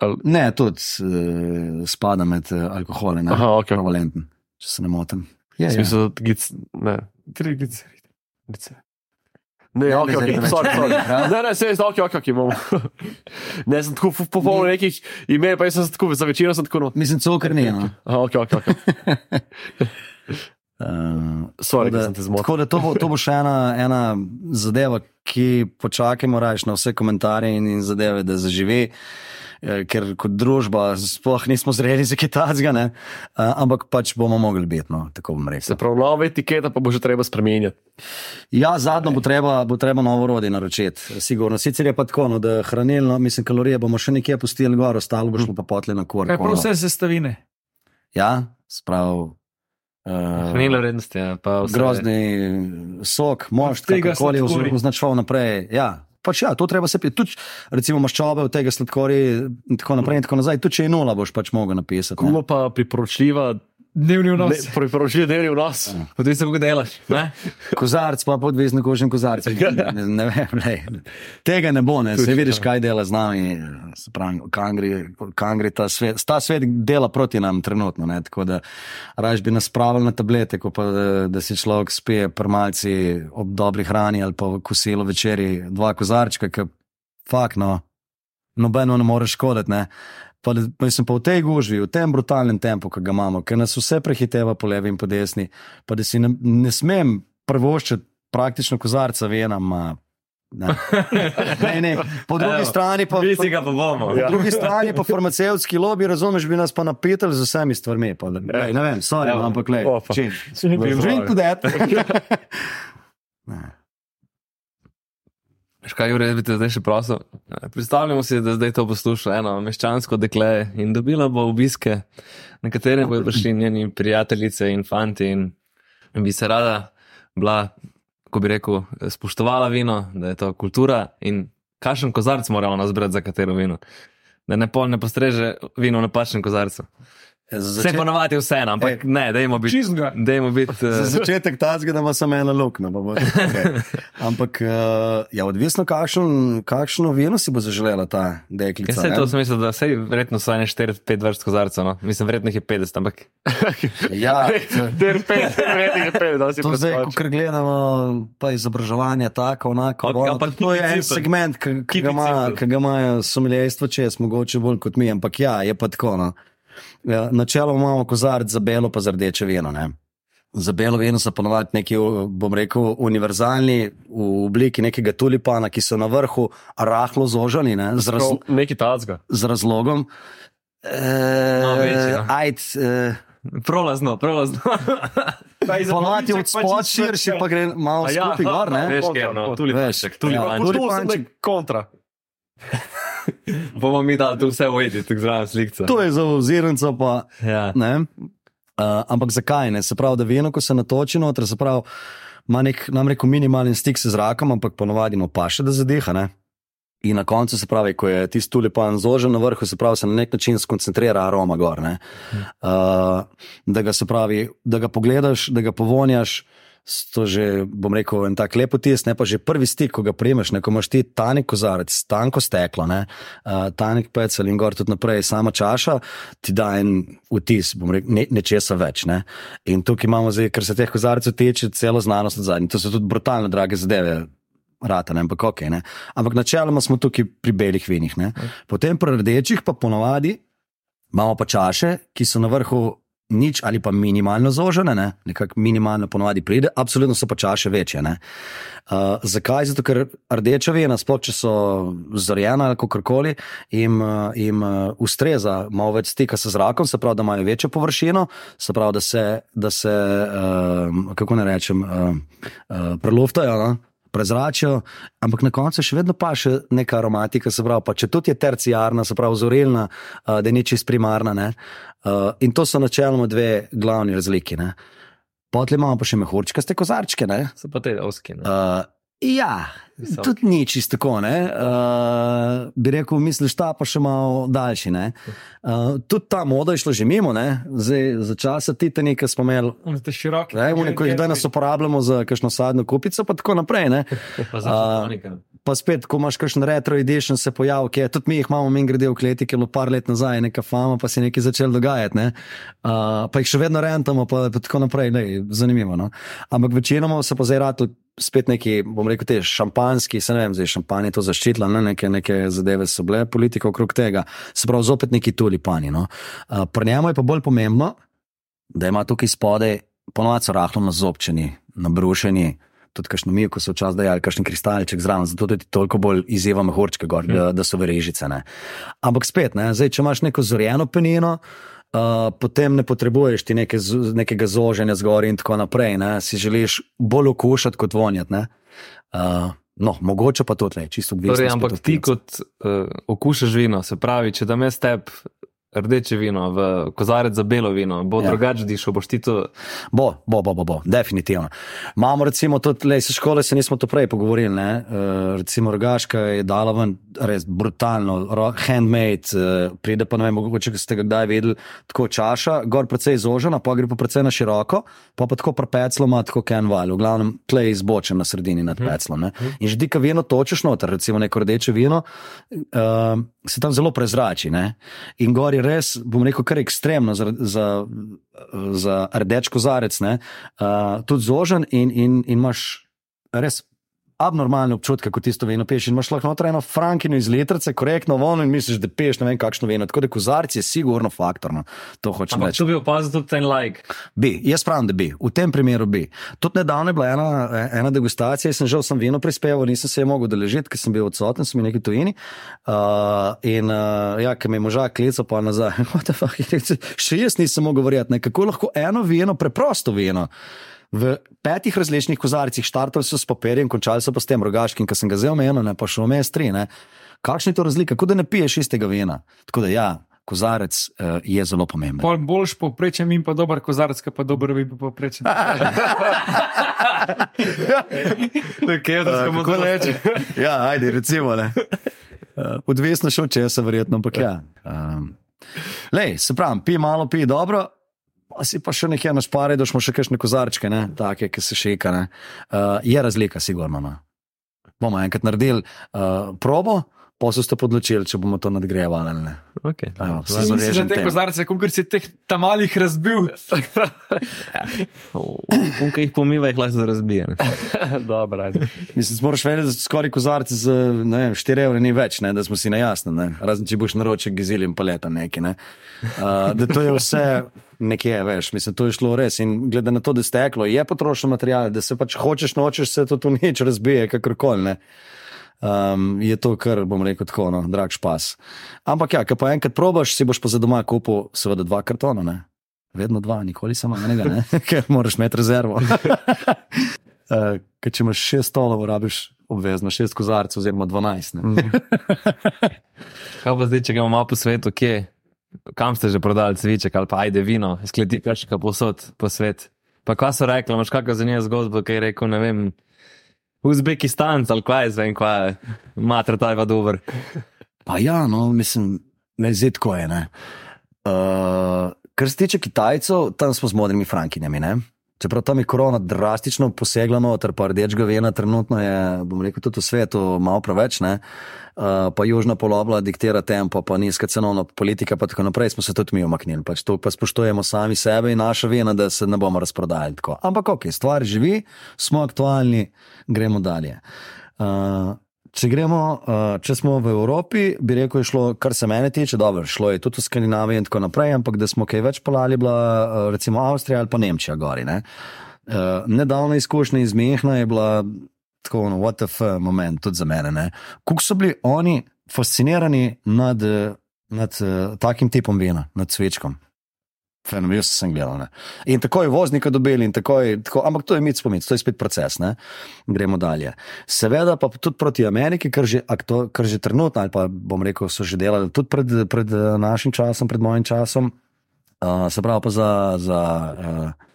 Al... Ne, tudi uh, spada med uh, alkohole, ne Aha, okay. prevalenten, če se ne motim. Je, je. Smisel, ja. glic... ne, tri gliceride. Glicer. Ne, ok, ok, gliceride, sorry, sorry. Ne, ne, se je ok, ok, ok, imamo. Ne, sem tako popolno nekih imen, pa sem tako, za večino sem tako. No. Mislim, cukor ni. No. Aha, ok, ok, ok. Uh, Sorry, Tako da sem te zmotil. Tako da to bo, to bo še ena, ena zadeva, ki počakajmo raje na vse komentarje in, in zadeve, da zaživi. eh, Ker kot družba sploh nismo zreli za kitajskega, ampak pač bomo mogli biti, no, tako bom Se rekel. pravi, nova etiketa pa bo že treba spremenjati. Ja, zadnjo bo treba, bo treba novo rodje naročiti, sigurno. Sicer je pa tako, no, da hranilno, mislim, kalorije bomo še nekje pustili gor, ostalo bo šlo pa potli na kor. Kaj prav vse sestavine? Ja, sprav. Uh, Hranilne vrednosti, ja, pa vse. grozni sok, mošt, tega kakorkoli je označeval naprej. Ja. Pač ja, to treba se piti. Tudi, recimo, maščobe tega sladkorja in tako naprej in tako nazaj. Tudi če je nula, boš pač mogel napisati. Kulo pa priporočljiva, Dnevni ne, vnos. priporočljiv dnevni vnos. Potem se kako delaš. Ne? Kozarc, pa podvezni kožen kozarc. Ne, ne vem, lej. Tega ne bo, ne. Se vidiš, kaj dela z nami, se pravi, kangri, kangri ta svet. Ta svet dela proti nam trenutno, ne. Tako da raž bi nas spravili na tablete, ko pa da, da si človek spije prmalci ob dobri hrani ali pa kosilo večeri dva kozarčka, ki fakt, no, nobeno ne more škoditi, ne. Pa, da- mislim, pa v tej gužvi, v tem brutalnem tempu, ki ga imamo, ker nas vse prehiteva po levi in po desni, pa da si ne, ne smem prvoščiti praktično kozarca vena. Ma, ne. Ne, ne. Po drugi Evo, strani pa. Si ga pa bomo. Po drugi strani pa farmacevtski lobby, razumeš, bi nas pa napetali z vsemi stvarmi. Pa, lej, ne vem, sorry, Evo. ampak le. Opa. Drink to that. Veš kaj, Jure, bi te zdaj še prosil? Predstavljamo si, da zdaj to posluša eno meščansko dekle in dobila bo obiske, na katere bodo prišli njeni prijateljice in fanti in bi se rada bila, ko bi rekel, spoštovala vino, da je to kultura in kakšen kozarc mora ona zbrati za katero vino. Da ne pol ne postreže vino v napačnem kozarcu. Vse Začet, ponovadi vseeno, ampak ne, dajmo biti. Čizga. Dajmo biti. za Uh, začetek tazga, da ima samo ena luknja. pa bo- Okay. Ampak uh, ja, odvisno, kakšen, kakšno vino si bo zaželela ta deklica. Jaz se to smisel, da sej verjetno so ene 4-5 vrst kozarcev, no? mislim, verjetno jih je 50, ampak Ja, Ter pet, rednih je pet, da si To zdaj, ko gledamo, pa izobraževanje tako, onako. Ampak- ono, ampak to je en simple. segment, ki ga ima- imajo somiljejstvo čez, mogoče bolj kot mi, ampak ja, je pa tako. No. Ja, načeloma imamo kozarc za belo, pa za rdeče vino. Ne. Za belo vino so ponovadi neki, bom rekel, univerzalni v obliki nekega tulipana, ki so na vrhu rahlo zožani, ne, z, raz, tacga. z razlogom. No, večji, E, no. ajd, e, prolazno, prolazno. ponovadi od spod širši, pa gre malo ja, skupaj gor. Ne? Veš, no, tulipanček, Ja, tulipanček. tudi- Tu sem Tulipanček. nek kontra. Bomo mi dali tu vse ujeti, tako zraven slikca. To je za ozirnico, pa Ja. ne. Uh, ampak zakaj ne? Se pravi, da vino, ko se natoči noter, se pravi, ima nek, nam rekel, minimalen stik s zrakom, ampak ponovadi mu paše, da zadiha. Ne? In na koncu se pravi, ko je tisti tulipan zožen na vrhu, se pravi, se na nek način skoncentrira aroma gor. ne. Uh, da ga se pravi, da ga pogledaš, da ga povonjaš. s- To že, bom rekel, en tak lep vtis, ne pa že prvi stik, ko ga prejmeš, ne, ko imaš ti tanek kozarec, tanko steklo, ne, uh, tanek pecel in gor tudi naprej, sama čaša, ti da en vtis, bom rekel, ne, nečesa več. Ne. In tukaj imamo zdaj, ker se teh kozarcev teče, celo znanost od zadnjih. To so tudi brutalno drage zadeve. Rata, ne, ampak, okay, ne. ampak načeloma smo tukaj pri belih vinih. Ne. Potem pri rdečih pa ponovadi imamo pa čaše, ki so na vrhu nič ali pa minimalno zožene, ne? nekako minimalno ponovadi pride, absolutno so pa čaše večje. ne. Uh, zakaj? Zato, ker rdeča vina, sploh če so zorjena ali kakorkoli, jim, uh, jim uh, ustreza malo več stika s zrakom, se pravi, da imajo večjo površino, se pravi, da se, da se uh, kako ne rečem, uh, uh, preluftajo. No? Prezračijo, ampak na koncu še vedno pa še neka aromatika, se pravi, pa če tudi je terciarna, se pravi, zorilna, uh, da ni čist primarna. ne. Uh, in to so načeloma dve glavni razliki. ne. Potem imamo pa še mehurčkaste kozarčke. ne. So pa te oski. Uh, ja, Visoki. tudi ni čisto tako. ne. Uh, bi rekel, misliš, ta pa še malo daljši. ne. Uh, tudi ta moda je šla že mimo, ne. zdaj za časa Titanika smo imeli. Te široke. Ne, ko jih danes uporabljamo za kakšno sadno kupico, pa tako naprej. Ne. Pa za fotonika. Pa spet, ko imaš kakšen retro edition, se pojavi, ki je tudi mi jih imamo, mi grede v kleti, ki je bilo par let nazaj, neka fama, pa se je nekaj začelo dogajati. Ne? Uh, pa jih še vedno rentamo, pa, pa tako naprej, ne, zanimivo. No? Ampak večinoma se pa zdaj rado spet neki, bom rekel, te šampanski, se ne vem, zdaj šampanje to zaščitila, ne? neke, neke zadeve so bile, politika okrog tega, se pravi, zopet neki tulipani. No? Uh, pri njemu je pa bolj pomembno, da ima tukaj spodaj ponovadi so rahlo nazobčeni, nabrušeni. Tudi, kakšno mi, ko so včasih dajali, kakšen kristalček zraven, zato tudi toliko bolj izjeva mehurčke, gor, da, da so verežice. Ne. Ampak spet, ne, zdaj, če imaš neko zorjeno penino, uh, potem ne potrebuješ ti neke, nekega zoženja zgor in tako naprej. Ne. Si želiš bolj okušati kot vonjati. Uh, no, mogoče pa to tle, čisto odvisno. Torej, spet ampak ti, kot uh, okušaš vino, se pravi, če da me step rdeče vino v kozarec za belo vino, bo Ja. drugače dišel, boš ti to. Bo, bo, bo, bo, bo definitivno. Imamo recimo tudi, le iz škole se nismo to prej pogovorili, ne? Uh, recimo Rogaška je dala ven res brutalno, handmade, uh, pride pa ne vem, mogoče ste ga kdaj videli, tako čaša, gor precej zožena, pa gre pa precej na široko, pa pa tako prepeclo ima tako kenval, v glavnem tlej izbočen na sredini nad peclom. Ne? In že dika vino točeš noter, recimo neko rdeče vino, uh, se tam zelo prezrači. Ne? In gor je res, bom rekel, kar ekstremno za, za, za rdeč kozarec, ne? uh, tudi zožen in, in, in imaš res. Abnormalne občutke, kot tisto vino piješ. In imaš lahko noter eno frankino iz litrice, korektno vono in misliš, da piješ ne vem kakšno vino. Tako da kozarec je sigurno faktorno. To Ampak reči. tu bi opazil tudi ten like. Bi, jaz pravim, da bi, v tem primeru bi. Tudi nedavno je bila ena, ena degustacija, jaz sem žal sem vino prispeval, nisem se je mogel deležiti, ker sem bil odsoten, sem bil neki tujini. Uh, in uh, ja, ker me je moža klical pa nazaj, what the fuck, je rekel, še jaz nisem mogel ne, kako lahko eno vino, preprosto vino. V petih različnih kozarcih štartali so s papirjem, končali so pa s tem rogaškim, ki sem ga zdaj omenil, ne pa šlo me tri. Ne. Kakšna je to razlika, kot da ne piješ istega vina. Tako da ja, kozarec uh, je zelo pomemben. Pol boljš povprečen in pa dober kozarec, pa dober vi pa povprečen. Kako reči? Ja, ajde, recimo. ne. Uh, Odvisno še od česa, verjetno, ampak ja. Um, lej, se pravi, pi malo, pi dobro. Pa si pa še nekje na špare, da smo še kakšne kozarčke, ne, take, ki se šika. ne. Uh, je razlika, sigurno. No. Bomo enkrat naredili uh, probo, pa se ste odločili, če bomo to nadgrajevali ali ne. Okay. Mislim, da zavežem te tem. kozarce, kot si teh tamalih razbil. Unka jih pomiva, jih lahko razbije. ne. Dobro. Mislim, moraš vedeti, da skoraj kozarci za ne vem, 4 evre ni več, ne, da smo si na jasnem. ne. Razen če boš naročil gizil in paleta neki. Ne. Uh, da to je vse nekje, veš, mislim, to je šlo res. In glede na to, da je steklo, je potrošen material, da se pač hočeš, nočeš, se to nič razbije, kakorkoli. Um, je to, kar bom rekel, tako, no, drag špas. Ampak ja, ko pa enkrat probaš, si boš pa za doma kupil, seveda, dva kartona. Ne? Vedno dva, nikoli samo enega, ne? ker moraš imeti rezervo. Uh, ker če imaš šest stolov, rabiš obvezno šest kozarcev, oziroma dvanajst. ne. Kaj pa zdaj, če gremo malo po svetu, kje? Kam ste že prodali cviček ali pa ajde vino, skleti kaška posod po svet. Pa kaj so rekli, imaš kakšno za njega zgodbo, kaj je rekel, ne vem. Uzbekistan, ali kaj je zdaj, kaj je, mater, ta je pa dober. Pa ja, no, mislim, ne zdaj tako je. Uh, kar se tiče Kitajcev, tam smo z modrimi frankinjami. Ne? Čeprav tam je korona drastično posegla noter, pa rdečega vena, trenutno je, bom rekel, tudi v svetu malo preveč, ne? Uh, pa južna polobla diktira tempo, pa nizka cenovna politika, pa tako naprej, smo se tudi mi umaknili. Pač to pa spoštujemo sami sebe in naša vena, da se ne bomo razprodajali tako. Ampak ok, stvar živi, smo aktualni, gremo dalje. Uh, Če gremo, uh, če smo v Evropi, bi rekel, je šlo, kar se mene tiče, dobro, šlo je tudi v Skandinaviji in tako naprej, ampak da smo kaj več polali, bila uh, recimo Avstrija ali pa Nemčija gori. Ne? Uh, nedavna izkušnja iz Mehna je bila tako, no, what the f moment, tudi za mene. Kako so bili oni fascinirani nad, nad uh, takim tipom vina, nad svečkom. Fenomen, jaz sem gledal. Ne. In tako je voznika dobili, tako je, tako, ampak to je mit spomin, to je spet proces. Ne. Gremo dalje. Seveda pa tudi proti Ameriki, ker že, akto, ker že trenutno, ali pa bom rekel, so že delali tudi pred, pred eh, našim časom, pred mojim časom, uh, se pravi pa za. za uh,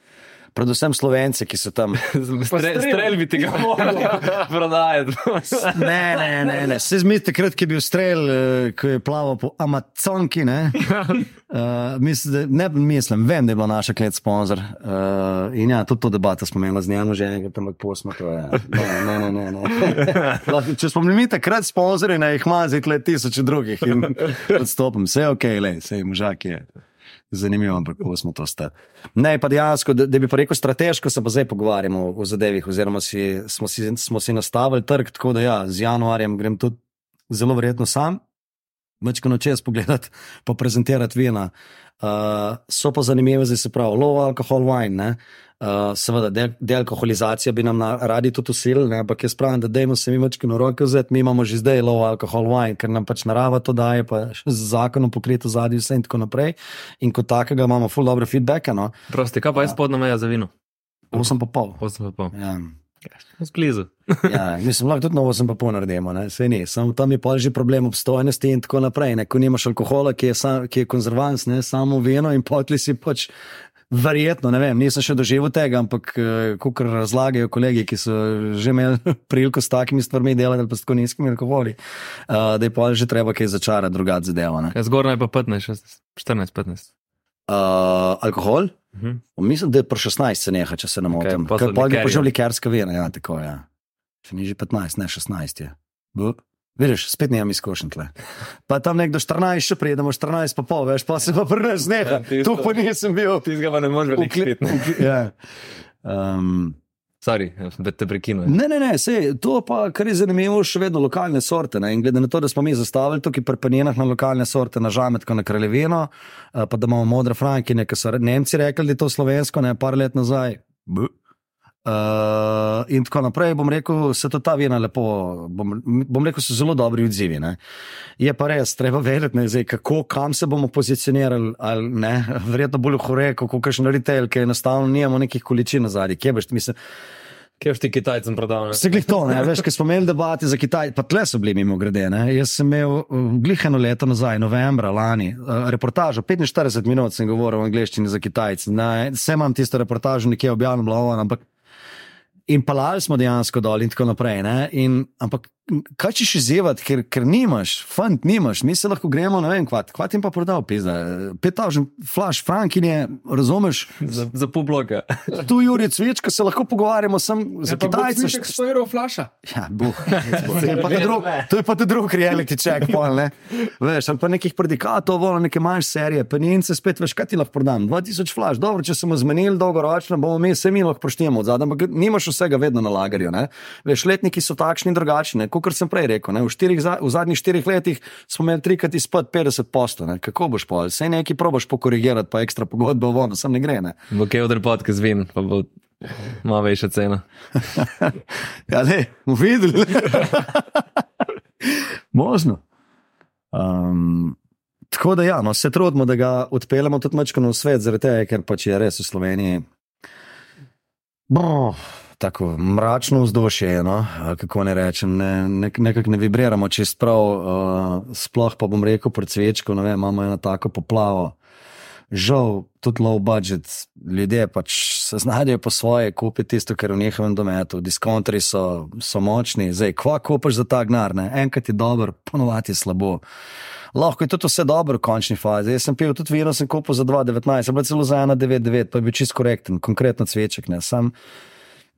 Predvsem slovenci, ki so tam. Strelj bi ti ga mogel prodajati. Ne, ne, ne, ne. se zmite, takrat, ki je bil strelj, eh, ki je plaval po Amazonki. Ne, uh, mislim, da, ne mislim, vem, da je bila naša klet sponzor. Uh, in ja, tudi to debato smo imeli z njim, že enkrat tam posmo. to je. Ne, ne, ne. ne, ne. Lahko, Če smo bili mi takrat sponzorji, naj jih ima zdaj tisoče drugih in odstopim. Vse je ok, le, vse je možak je. Zanimivo, ampak kako smo to stali. Ne, pa dejansko, da, da bi pa rekel strateško, se pa zdaj pogovarjamo o zadevih, oziroma si, smo, si, smo si nastavili trg, tako da ja, z januarjem grem tudi zelo verjetno sam, večkrat nočes pogledati, pa prezentirati vina. Uh, so pa zanimive, zdaj se pravi, low alcohol wine. Ne? Uh, seveda, de dealkoholizacija bi nam na, radi tudi usilili, ampak jaz pravim, da dajmo se mi večkrat na roke vzeti, mi imamo že zdaj low alcohol wine, ker nam pač narava to daje, pa z zakonom pokrito zadnji vse in tako naprej. In kot takega imamo full dobre feedbacke. No? Prosti, kaj pa je spodnja meja za vino? 8 pa pol. 8 pa pol. Ja. Zblizu. Ja, mislim, lahko tudi na 8 pa pol naredimo, ne? sej ni. Samo tam je pa že problem obstojnosti in tako naprej. Ne? Ko nimaš alkohola, ki je, sam, ki je konzervans, ne? samo vino in potli si pač. Verjetno, ne vem, nisem še doživel tega, ampak eh, kot razlagajo kolegi, ki so že imeli priliko s takimi stvarmi delati, ali pa s tako nizkimi alkoholi, uh, da je pa že treba kaj začarati, drugače zadevo. ne. Kaj zgornja je pa 15, 16, 14, 15. Uh, alkohol? Mhm. Mislim, da je pri 16 se neha, če se ne motim. Okay, so pa je že likerska vina, ja, tako je. Ja. Če ni že 15, ne 16 je. Bu. Vidiš, spet nimam izkušenj tle. Pa tam nekdo 14, še pridemo 14, pa pol, veš, pa se pa prnes neha. Ja. Tu pa nisem bil. Ti ga pa ne moreš ne. ukle- Ja. Um, Sorry, da te prekinujem. Ne, ne, ne, sej, to pa, kar je zanimivo, še vedno lokalne sorte. Ne? In glede na to, da smo mi zastavili tukaj pri penjenah na lokalne sorte, na žametko, na kraljevino, eh, pa da imamo modre frankine, ki so Nemci rekli, da je to slovensko, ne par let nazaj. Bu. Uh, in tako naprej, bom rekel, se to ta vina lepo, bom, bom rekel, so zelo dobri odzivi. Ne? Je pa res, treba vedeti, ne, zdaj, kako, kam se bomo pozicionirali, ali ne, verjetno bolj v Horeku, kot kakšen retail, ki enostavno nimamo nekih količin nazadnje. Kje boš, mislim, Kje boš ti Kitajcem prodal? ne? Vse glih to, ne, veš, ki smo imeli debate za Kitaj, pa tle so bili mimo grede. Ne. Jaz sem imel uh, glih eno leto nazaj, novembra lani, uh, reportažo, 45 minut sem govoril v angleščini za Kitajce. Vse imam tisto reportažo nekje objavljeno, ampak in palali smo dejansko dol in tako naprej. Ne, in, ampak kaj češ izzivati, ker, ker nimaš, fant nimaš, mi se lahko gremo, ne vem, kvat, kvat jim pa prodal, pizda, 5000 flash frankinje, razumeš, Za, za pol bloka. tu Juri Cvička se lahko pogovarjamo sem za Ja, pa bo Kitajce. cviček 100 evrov flaša. Ja, buh, to, je pa ta drug, to je pa tudi drug reality check, pol, ne? Veš, ali pa nekih predikatov, volo, neke manjše serije, penjence spet, veš, kaj ti lahko prodam. 2000 flash, dobro, če smo zmenili dolgoročno, bomo mi se mi lahko poštijemo od zadaj, ampak nimaš vsega vedno na lagerju, ne? Veš, letniki so takšni in drugačni, kot sem prej rekel, ne? V, štirih, v zadnjih štirih letih smo imeli trikrat izpod 50 posto, ne? Kako boš pol, vse neki probaš pokorigirati, pa ekstra pogodbe v vodo, sem ne gre, ne? Bo kje odr podcast vin, pa bo malo večja cena. Ja, ne, bomo videli. Možno. Um, tako da, ja, no, se trudimo, da ga odpeljemo tudi malo v svet, zaradi tega, ker pač je res v Sloveniji. Bo, tako mračno vzdušje je, no, kako ne rečem, ne, ne, nekako ne vibriramo čist prav, uh, sploh pa bom rekel, pred svečko, vem, imamo eno tako poplavo. Žal, tudi low budget, ljudje pač se znajdejo po svoje, kupi tisto, kar je v njihovem dometu, diskontri so, so močni, zdaj, kva kupaš za ta gnar, ne? enkrat je dober, ponovadi je slabo. Lahko je tudi vse dobro v končni fazi. Jaz sem pil tudi vino, sem kupil za 2,19, pa celo za 1,99, pa je bil čist korekten, konkretno cveček. Ne? Sam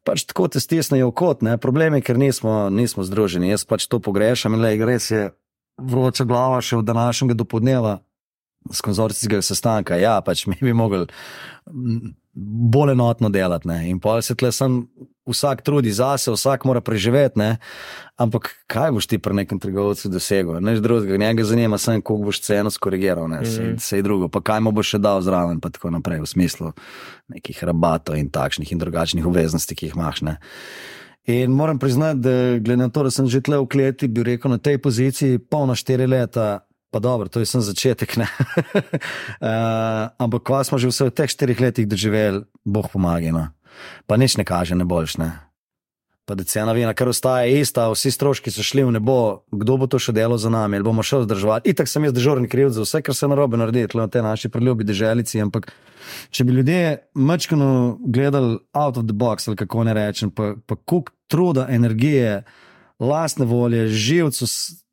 pač tako te stisnejo v kot, ne? problem je, ker nismo, nismo združeni. Jaz pač to pogrešam in le, res je vroča glava še od današnjega dopodneva z konzorcijskega sestanka. Ja, pač mi bi mogli bolj enotno delati. Ne? In pa se tle sem vsak trudi zase, vsak mora preživeti. Ne? Ampak kaj boš ti pri nekem trgovcu dosegel? Než drugega, njega zanima samo, koliko boš ceno skorigiral, ne? Sej, sej drugo, pa kaj mu boš še dal zraven, pa tako naprej, v smislu nekih rabatov in takšnih in drugačnih obveznosti, ki jih imaš. Ne? In moram priznati, da glede na to, da sem že tle v kleti, bi rekel na tej poziciji, polno štiri leta, pa dobro, to je sem začetek. uh, ampak kva smo že vse v teh štirih letih doživeli, boh pomaga. No. Pa nič ne kaže, ne. Ne. Pa da cena vina, kar ostaja ista, vsi stroški so šli v nebo, kdo bo to še delal za nami, ali bomo še vzdrževali. Itak sem jaz državni kriv za vse, kar se narobe naredi, tle na te naši preljubi deželici. Ampak če bi ljudje mačkano gledali out of the box, ali kako ne rečem, pa, pa kuk truda, energije, lastne volje, živcu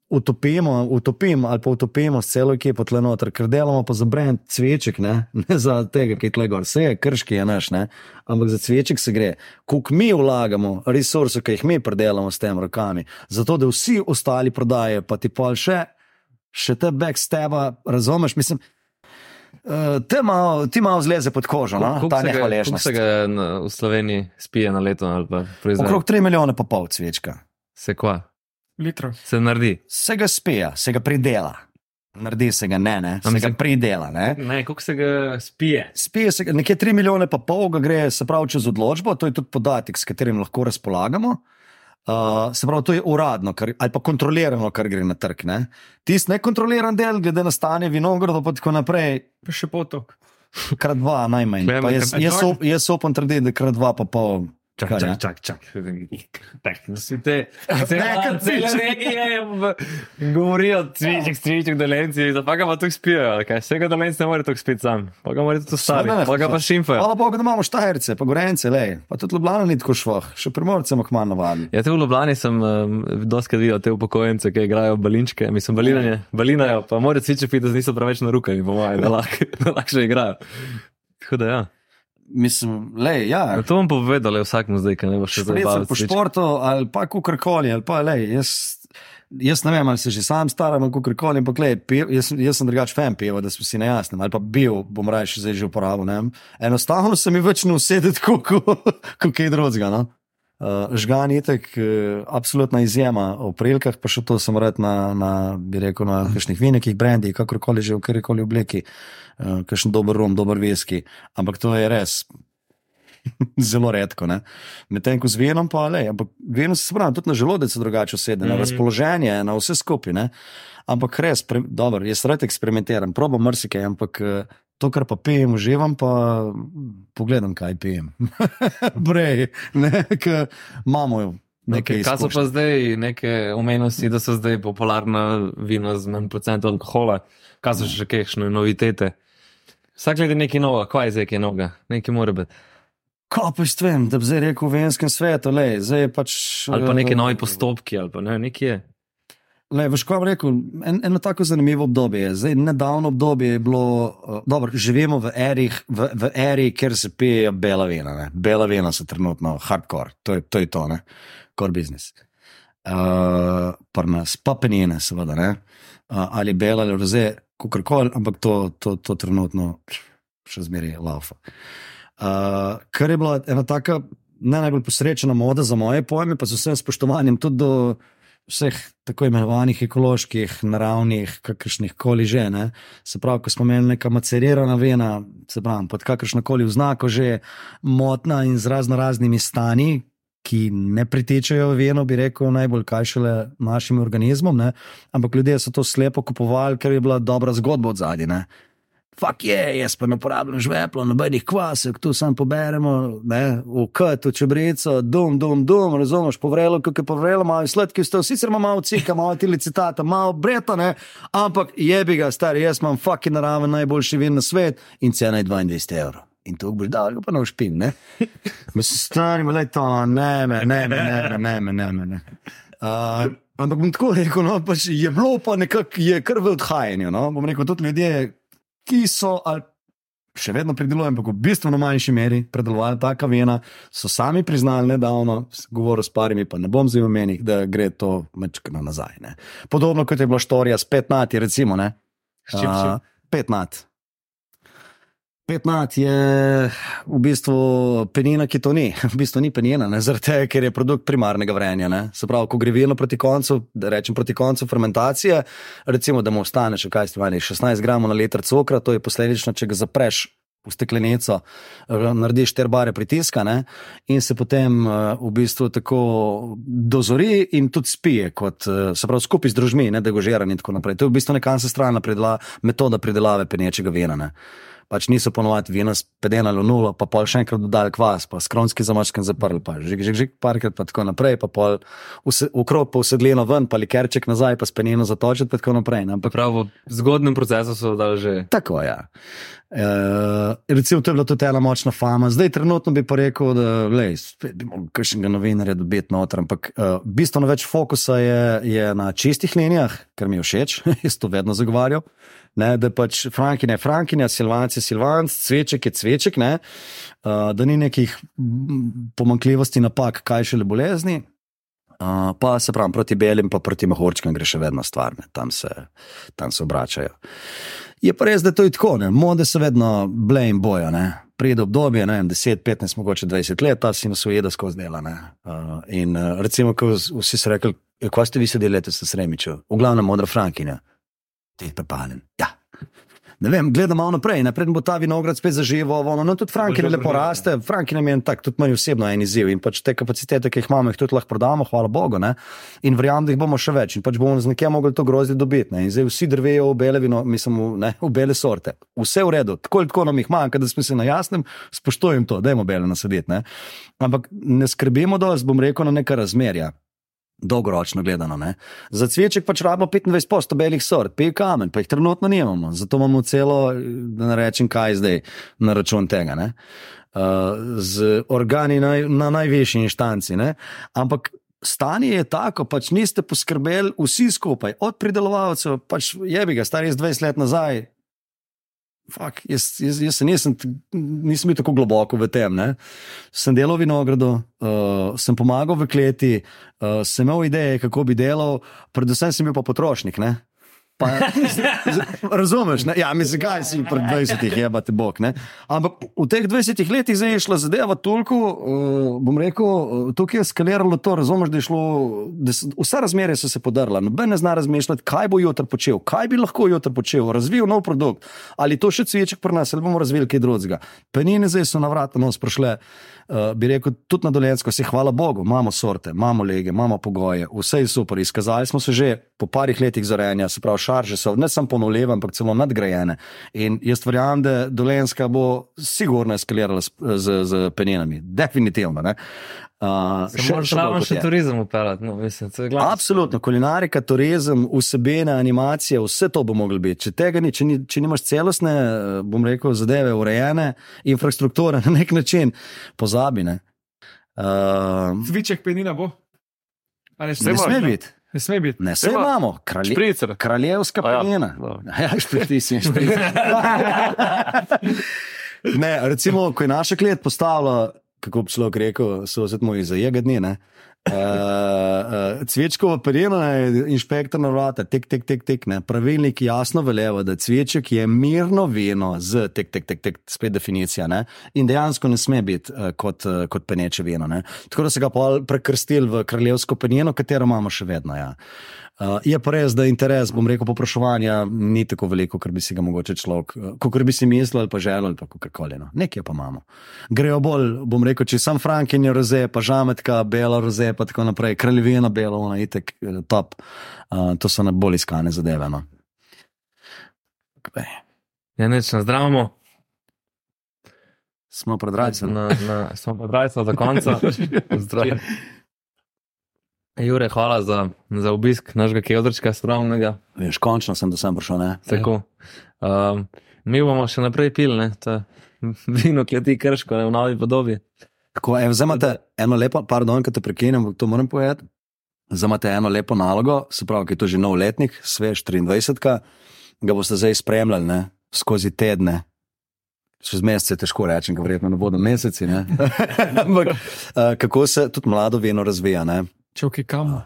utopimo, utopim ali pa utopimo s celo ekipo tle noter, ker delamo pa za brend cveček, ne, ne za tega, ki je tle gor, vse je krški je naš, ne, ampak za cveček se gre. Kuk mi vlagamo resurse, ki jih mi predelamo s tem rokami, zato da vsi ostali prodajajo, pa ti pa še, še te backsteba, razumeš, mislim. Uh, malo, ti malo zleze pod kožo, no? ta nehvaležnost. Se ga v Sloveniji spije na leto? Okrog 3 milijone pa pol cvečka. Se kva? Litrov. Se naredi. Se ga spija, se ga pridela. Naredi se ga ne, ne. se mislim- ga pridela. Ne. Ne, kako se ga spije? Spije se ga, nekje 3 milijone pa pol ga gre, se pravi, čez odločbo, to je tudi podatek, s katerim lahko razpolagamo. Uh, se pravi, to je uradno kar, ali pa kontrolirano, kar gre na trg. Ne. Tisti nekontroliran del, glede na stanje vinogradov, pa tako naprej, Pa še potok. krat dva najmanj. Jaz, jaz, up- jaz upam trditi, da krat dva pa pol. Čak, Kaj, čak, čak, čak. Tak, vsi te, Ne, kar cele piče. regije v- govorijo cviček, cviček, dolenci, pa ga pa tu spijo, kaj vsega dolenci ne more tu spiti sam, pa ga morate tu staviti, pa ga pa šimfajo. Hvala Bogu, da imamo štajerce, pa gorence, lej. pa tudi Ljubljana ni tako švoh, še primorce imamo kmalo navadni. Ja, te v Ljubljani sem um, doskrat videl te upokojence, ki igrajo balinčke, mislim, balinanje, balinajo, pa morajo cviček piti, da niso preveč na rukami, po mojem, da lahko še igrajo. Tako da ja. Mislim, lej, ja. Ja, To bom povedal le vsakmu zdaj, ki ne bo še zdaj bavil po športu ali pa kakorkoli, ali pa lej, jaz, jaz ne vem, ali se že sam staram ali kakorkoli, ampak lej, piv, jaz, jaz sem drugač fan piva, da smo si na jasnem, ali pa bil, bom raje še zdaj že uporabil, ne vem. Enostavno se mi več ne usede tako, kot ko kaj drugega, no. Uh, žgan je tak, uh, absolutna izjema, v prilkah pa še to sem rad na, na bi rekel, na kakšnih vinekih, brendih, kakorkoli že v kjerkoli obliki, uh, kakšen dober rum, dober viski, ampak to je res zelo redko. Medtem ko z vinom, pa le, ampak vino se pravi, tudi na želodec se drugače usede, mm -hmm. na razpoloženje, na vse skupaj. ne. Ampak res, pre, dobro, jaz rad eksperimentiram, probam marsikaj, ampak eh, to, kar pa pijem, uživam, pa pogledam, kaj pijem. Brej, ne, ker imamo nekaj Okay, kaj so pa zdaj neke umenosti, da so zdaj popularna vina z manj procentov alkohola, kaj so še kakšne novitete? Vsak je nekaj novega, kaj je zdaj nekaj novega, nekaj mora biti. Kaj pa jaz vem, da bi zdaj rekel v venskem svetu, le, zdaj je pač. Ali pa eh, neki novi postopki, ali pa ne, nekaj je. Le, veš, kaj bom rekel, en, eno tako zanimivo obdobje je. Zdaj, nedavno obdobje je bilo, uh, dobro, živimo v eri, v, v eri kjer se pijejo bela vina. Ne. Bela vina so trenutno hardcore, to je to, je to ne, core business. Uh, Pri nas, pa penine, seveda, ne. Uh, ali bela ali roze, kakorkoli, ampak to, to, to trenutno še zmeraj laufa. Uh, kar je bila ena taka ne najbolj posrečena moda za moje pojme, pa z vsem spoštovanjem tudi do vseh tako imenovanih ekoloških, naravnih, kakršnih koli že. Ne? Se pravi, ko smo imeli neka macerirana vina, se pravi, pod kakršno koli oznako že motna in z razno raznimi stani. Ki ne pritečajo veno, bi rekel, najbolj kaj šele našim organizmom, ne? ampak ljudje so to slepo kupovali, ker je bila dobra zgodba od zadaj. Fak je, jaz pa ne uporabljam žvepla, nobenih kvasek, tu sam poberemo, ne, v kot, v čebrico, dum, dum, dum, razumeš, povrelo, kako je povrelo, malo sladki ste, sicer ima malo cika, malo tilicitata, malo breta, ne, ampak jebi ga, stari, jaz imam fucking naraven najboljši vin na svet in cena je 22 evrov. In to boš dal, pa ne ušpim, ne. Mislim, stari, le to, ne, me, ne, me, ne, me, ne, me, ne, me, ne. Uh, ampak bom tako rekel, no, pač je bilo pa nekako, je kar v odhajanju, no, bom rekel, tudi ljudje, ki so ali še vedno pridelujejo, ampak v bistveno manjši meri predelovali ta kavena, so sami priznali nedavno, govoril s parimi, pa ne bom zdaj omenil, da gre to mečkano nazaj. Ne. Podobno kot je bila štorija s petnati, recimo, ne. S čim? Uh, petnat. Petnat je v bistvu penina, ki to ni. V bistvu ni penina, ne, zaradi tega, ker je produkt primarnega vrenja. Ne. Se pravi, ko gre vino proti koncu, da rečem proti koncu fermentacije, recimo, da mu ostane še kaj stvari, 16 gramov na liter cukra, to je posledično, če ga zapreš v steklenico, eh, narediš štiri bare pritiska ne, in se potem eh, v bistvu tako dozori in tudi spije, kot, eh, se pravi, skupaj z družmi, ne degožiran in tako naprej. To je v bistvu neka ancestralna predela, metoda predelave penečega vina. Ne. Pač niso ponovadi vina spedena ali nulo, pa pol še enkrat dodali kvas, pa skronski zamačken zaprli, pa žig, žig, žig, parkrat, pa tako naprej, pa pol ukrop pa usedljeno ven, pa likerček nazaj, pa spenjeno zatočiti, pa tako naprej. Ampak Prav v zgodnem procesu so dali že. Tako je. Ja. Uh, recimo, to je bila tudi ena močna fama. Zdaj, trenutno bi pa rekel, da lej, spet bi mogel kakšnega novinarja dobiti noter, ampak uh, bistveno več fokusa je, je na čistih linijah, kar mi je všeč, jaz to vedno zagovarjam. Ne, da pač Frankinja je Frankinja, Silvanc je Silvanc, cveček je cveček, ne, uh, da ni nekih mm, pomankljivosti, napak, kaj šele bolezni. Uh, pa se pravi, proti belim, pa proti mahorčkam gre še vedno stvar, ne, tam, se, tam se obračajo. Je pa res, da to je tako, ne? mode se vedno in bojo. Ne? Pride obdobje, ne vem, 10, 15, mogoče 20 let, ta si nas ujeda skozi dela. Uh, in uh, recimo, ko vsi so rekli, kaj ste vi sedeli letos na Sremiču, v glavnem modra Frankinja, ti prepalen. Ja. Ne vem, gledam malo naprej, naprej bo ta vinograd spet zaživel, ono, no tudi Frankine lepo raste, Frankine mi je en tak, tudi meni osebno en izziv in pač te kapacitete, ki jih imamo, jih tudi lahko prodamo, hvala Bogu, ne? in verjamem, da jih bomo še več in pač bomo z nekem mogli to grozdi dobiti. Ne? In zdaj vsi drvejo v bele vino, mislim, v, ne, v bele sorte. Vse v redu, tako ali tako nam jih manjka, da smo se na jasnem, spoštujem to, da je bele nasaditi. Ne? Ampak ne skrbimo dovolj, bom rekel, na neka razmerja. Dolgoročno gledano. Ne? Za cveček pač rabimo 25% belih sort, pej kamen, pa jih trenutno nimamo. Zato imamo celo, da ne rečem, kaj zdaj na račun tega. Ne? Uh, z organi naj, na najvišji inštanci. Ne? Ampak stanje je tako, pač niste poskrbeli vsi skupaj, od pridelovalcev, pač je bi ga, star je 20 let nazaj. Fak, jaz, jaz, jaz se nisem, nisem bil tako globoko v tem. Ne? Sem delal v vinogradu, uh, sem pomagal v kleti, uh, sem imel ideje, kako bi delal, predvsem sem bil pa potrošnik. Ne? Pa, z, z, razumeš, ne? ja, mislim, kaj si pred 20 leti, je pa te bog. Ne? Ampak v teh 20 letih je šla zadeva toliko, uh, bom rekel, uh, tukaj je skaliralo to, razumeš, da je šlo, da so, vse razmere so se podrla, noben ne zna razmišljati, kaj bo jutri počel, kaj bi lahko jutri počel, razvil nov produkt, ali to še cveček pri nas, ali bomo razvili kaj drugega. Penine zdaj so na vrata nos prišle. Uh, bi rekel, tudi na dolensko, se hvala Bogu, imamo sorte, imamo lege, imamo pogoje, vse je super. Izkazali smo se že po parih letih zorenja, se pravi, šarže so ne samo ponovljive, ampak celo nadgrajene. In jaz verjamem, da dolenska bo sigurno eskalirala z, z, z peninami, definitivno. Ne? Uh, Se moraš ravno še turizem upeljati. No, mislim, to je glavno. Absolutno, kulinarika, turizem, vsebine, animacije, vse to bo moglo biti. Če tega ni, če, ni, če nimaš celostne, eh, bom rekel, zadeve urejene, infrastrukture na nek način, pozabi. Ne, uh, Cviček penina bo. Ali ne sme biti. Ne sme biti. Ne, vse Ima imamo, kralje, Špricer. kraljevska A ja, penina. Ja, špriti si špricer. Ne, recimo, ko je naša klet postavila, kako bi človek rekel, so se moji zajegadni. Uh, uh, cvečkovo perino je inšpektor na vrata, tek, tek, tek, tek. Pravilnik jasno veleva, da cveček je mirno vino z tek, tek, tek, tek spet definicija. Ne. In dejansko ne sme biti uh, kot, uh, kot peneče vino. Ne. Tako da se ga prekrstili v kraljevsko penino, katero imamo še vedno. Ja. Uh, je pa res, da interes, bom rekel, popraševanja ni tako veliko, kot bi si ga mogoče človek, uh, kot bi si mislil ali pa želel, ali pa kakorkoli. No. Nekje pa imamo. Grejo bolj, bom rekel, če sam Frankinja roze, pa žametka, bela roze, pa tako naprej, kraljevina bela, ona itek, eh, top. Uh, to so najbolj iskane zadeve. No. Ja, neč na zdravimo. Smo pred rajcem. Na, na, smo pa drajca do konca. Zdravo. Jure, hvala za, za obisk našega keldrčka skromnega. Veš, končno sem do sem prišel. Ne? Tako. Um, mi bomo še naprej pili, ne? To, vino kleti krško, ne v novi podobi. Tako, evo, zdaj imate eno lepo, pardon, ki te prekinem, to moram povedati. Zdaj imate eno lepo nalogo, se pravi, ki je to že nov letnik, svež 23, ga boste zdaj spremljali ne, skozi tedne. Čez mesece je težko reči, ker verjetno ne bodo meseci. Ne? Ampak uh, kako se tudi mlado vino razvija. Ne? Če v kikamu.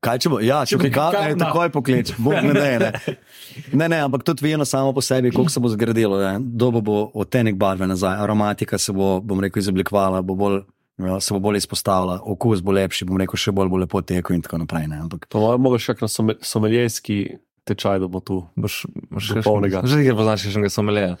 Kaj če bo? Ja, če bi kaj, ne, takoj poklič, bog ne da. Ne. ne, ne, ampak tudi vino samo po sebi, koliko se bo zgradilo, ne. dobo bo odtenek barve nazaj, aromatika se bo, bom rekel, izoblikovala, bo bolj, ja, se bo bolj izpostavila, okus bo lepši, bom rekel, še bolj bo lepo tekel in tako naprej. Ne. Ampak Po mojem, mogoče še na some- someljejski tečaj, da bo tu. Boš, boš Do polnega. Že ti poznaš še nekaj someleja.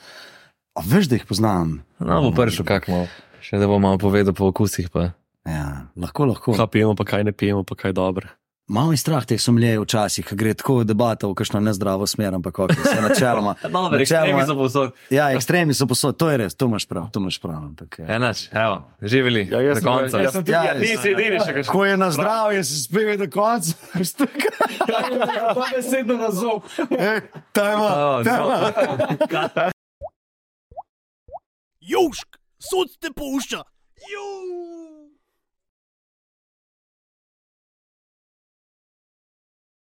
a, veš, da jih poznam. No, bo prišel kak malo. Še da bom malo povedal po okusih. Pa. Ja, lahko, lahko. Kaj pijemo, pa kaj ne pijemo, pa kaj dobro. Malo je strah teh somljev včasih, gre tako debata v kakšno nezdravo smer, ampak ok, se načeloma. Dober, načeloma- ekstremi so povsod. Ja, ekstremi so posod, to je res, to imaš prav, to imaš prav. Ampak, ja. Enač, evo, živeli. Ja, jaz do sem- konca. jaz sem tudi- Ja, ja, nisi edini še kaj. Ko je na zdravje, se speve do konca. Pa besedno na zob. Tajma, tajma. Južk, sod te pušča.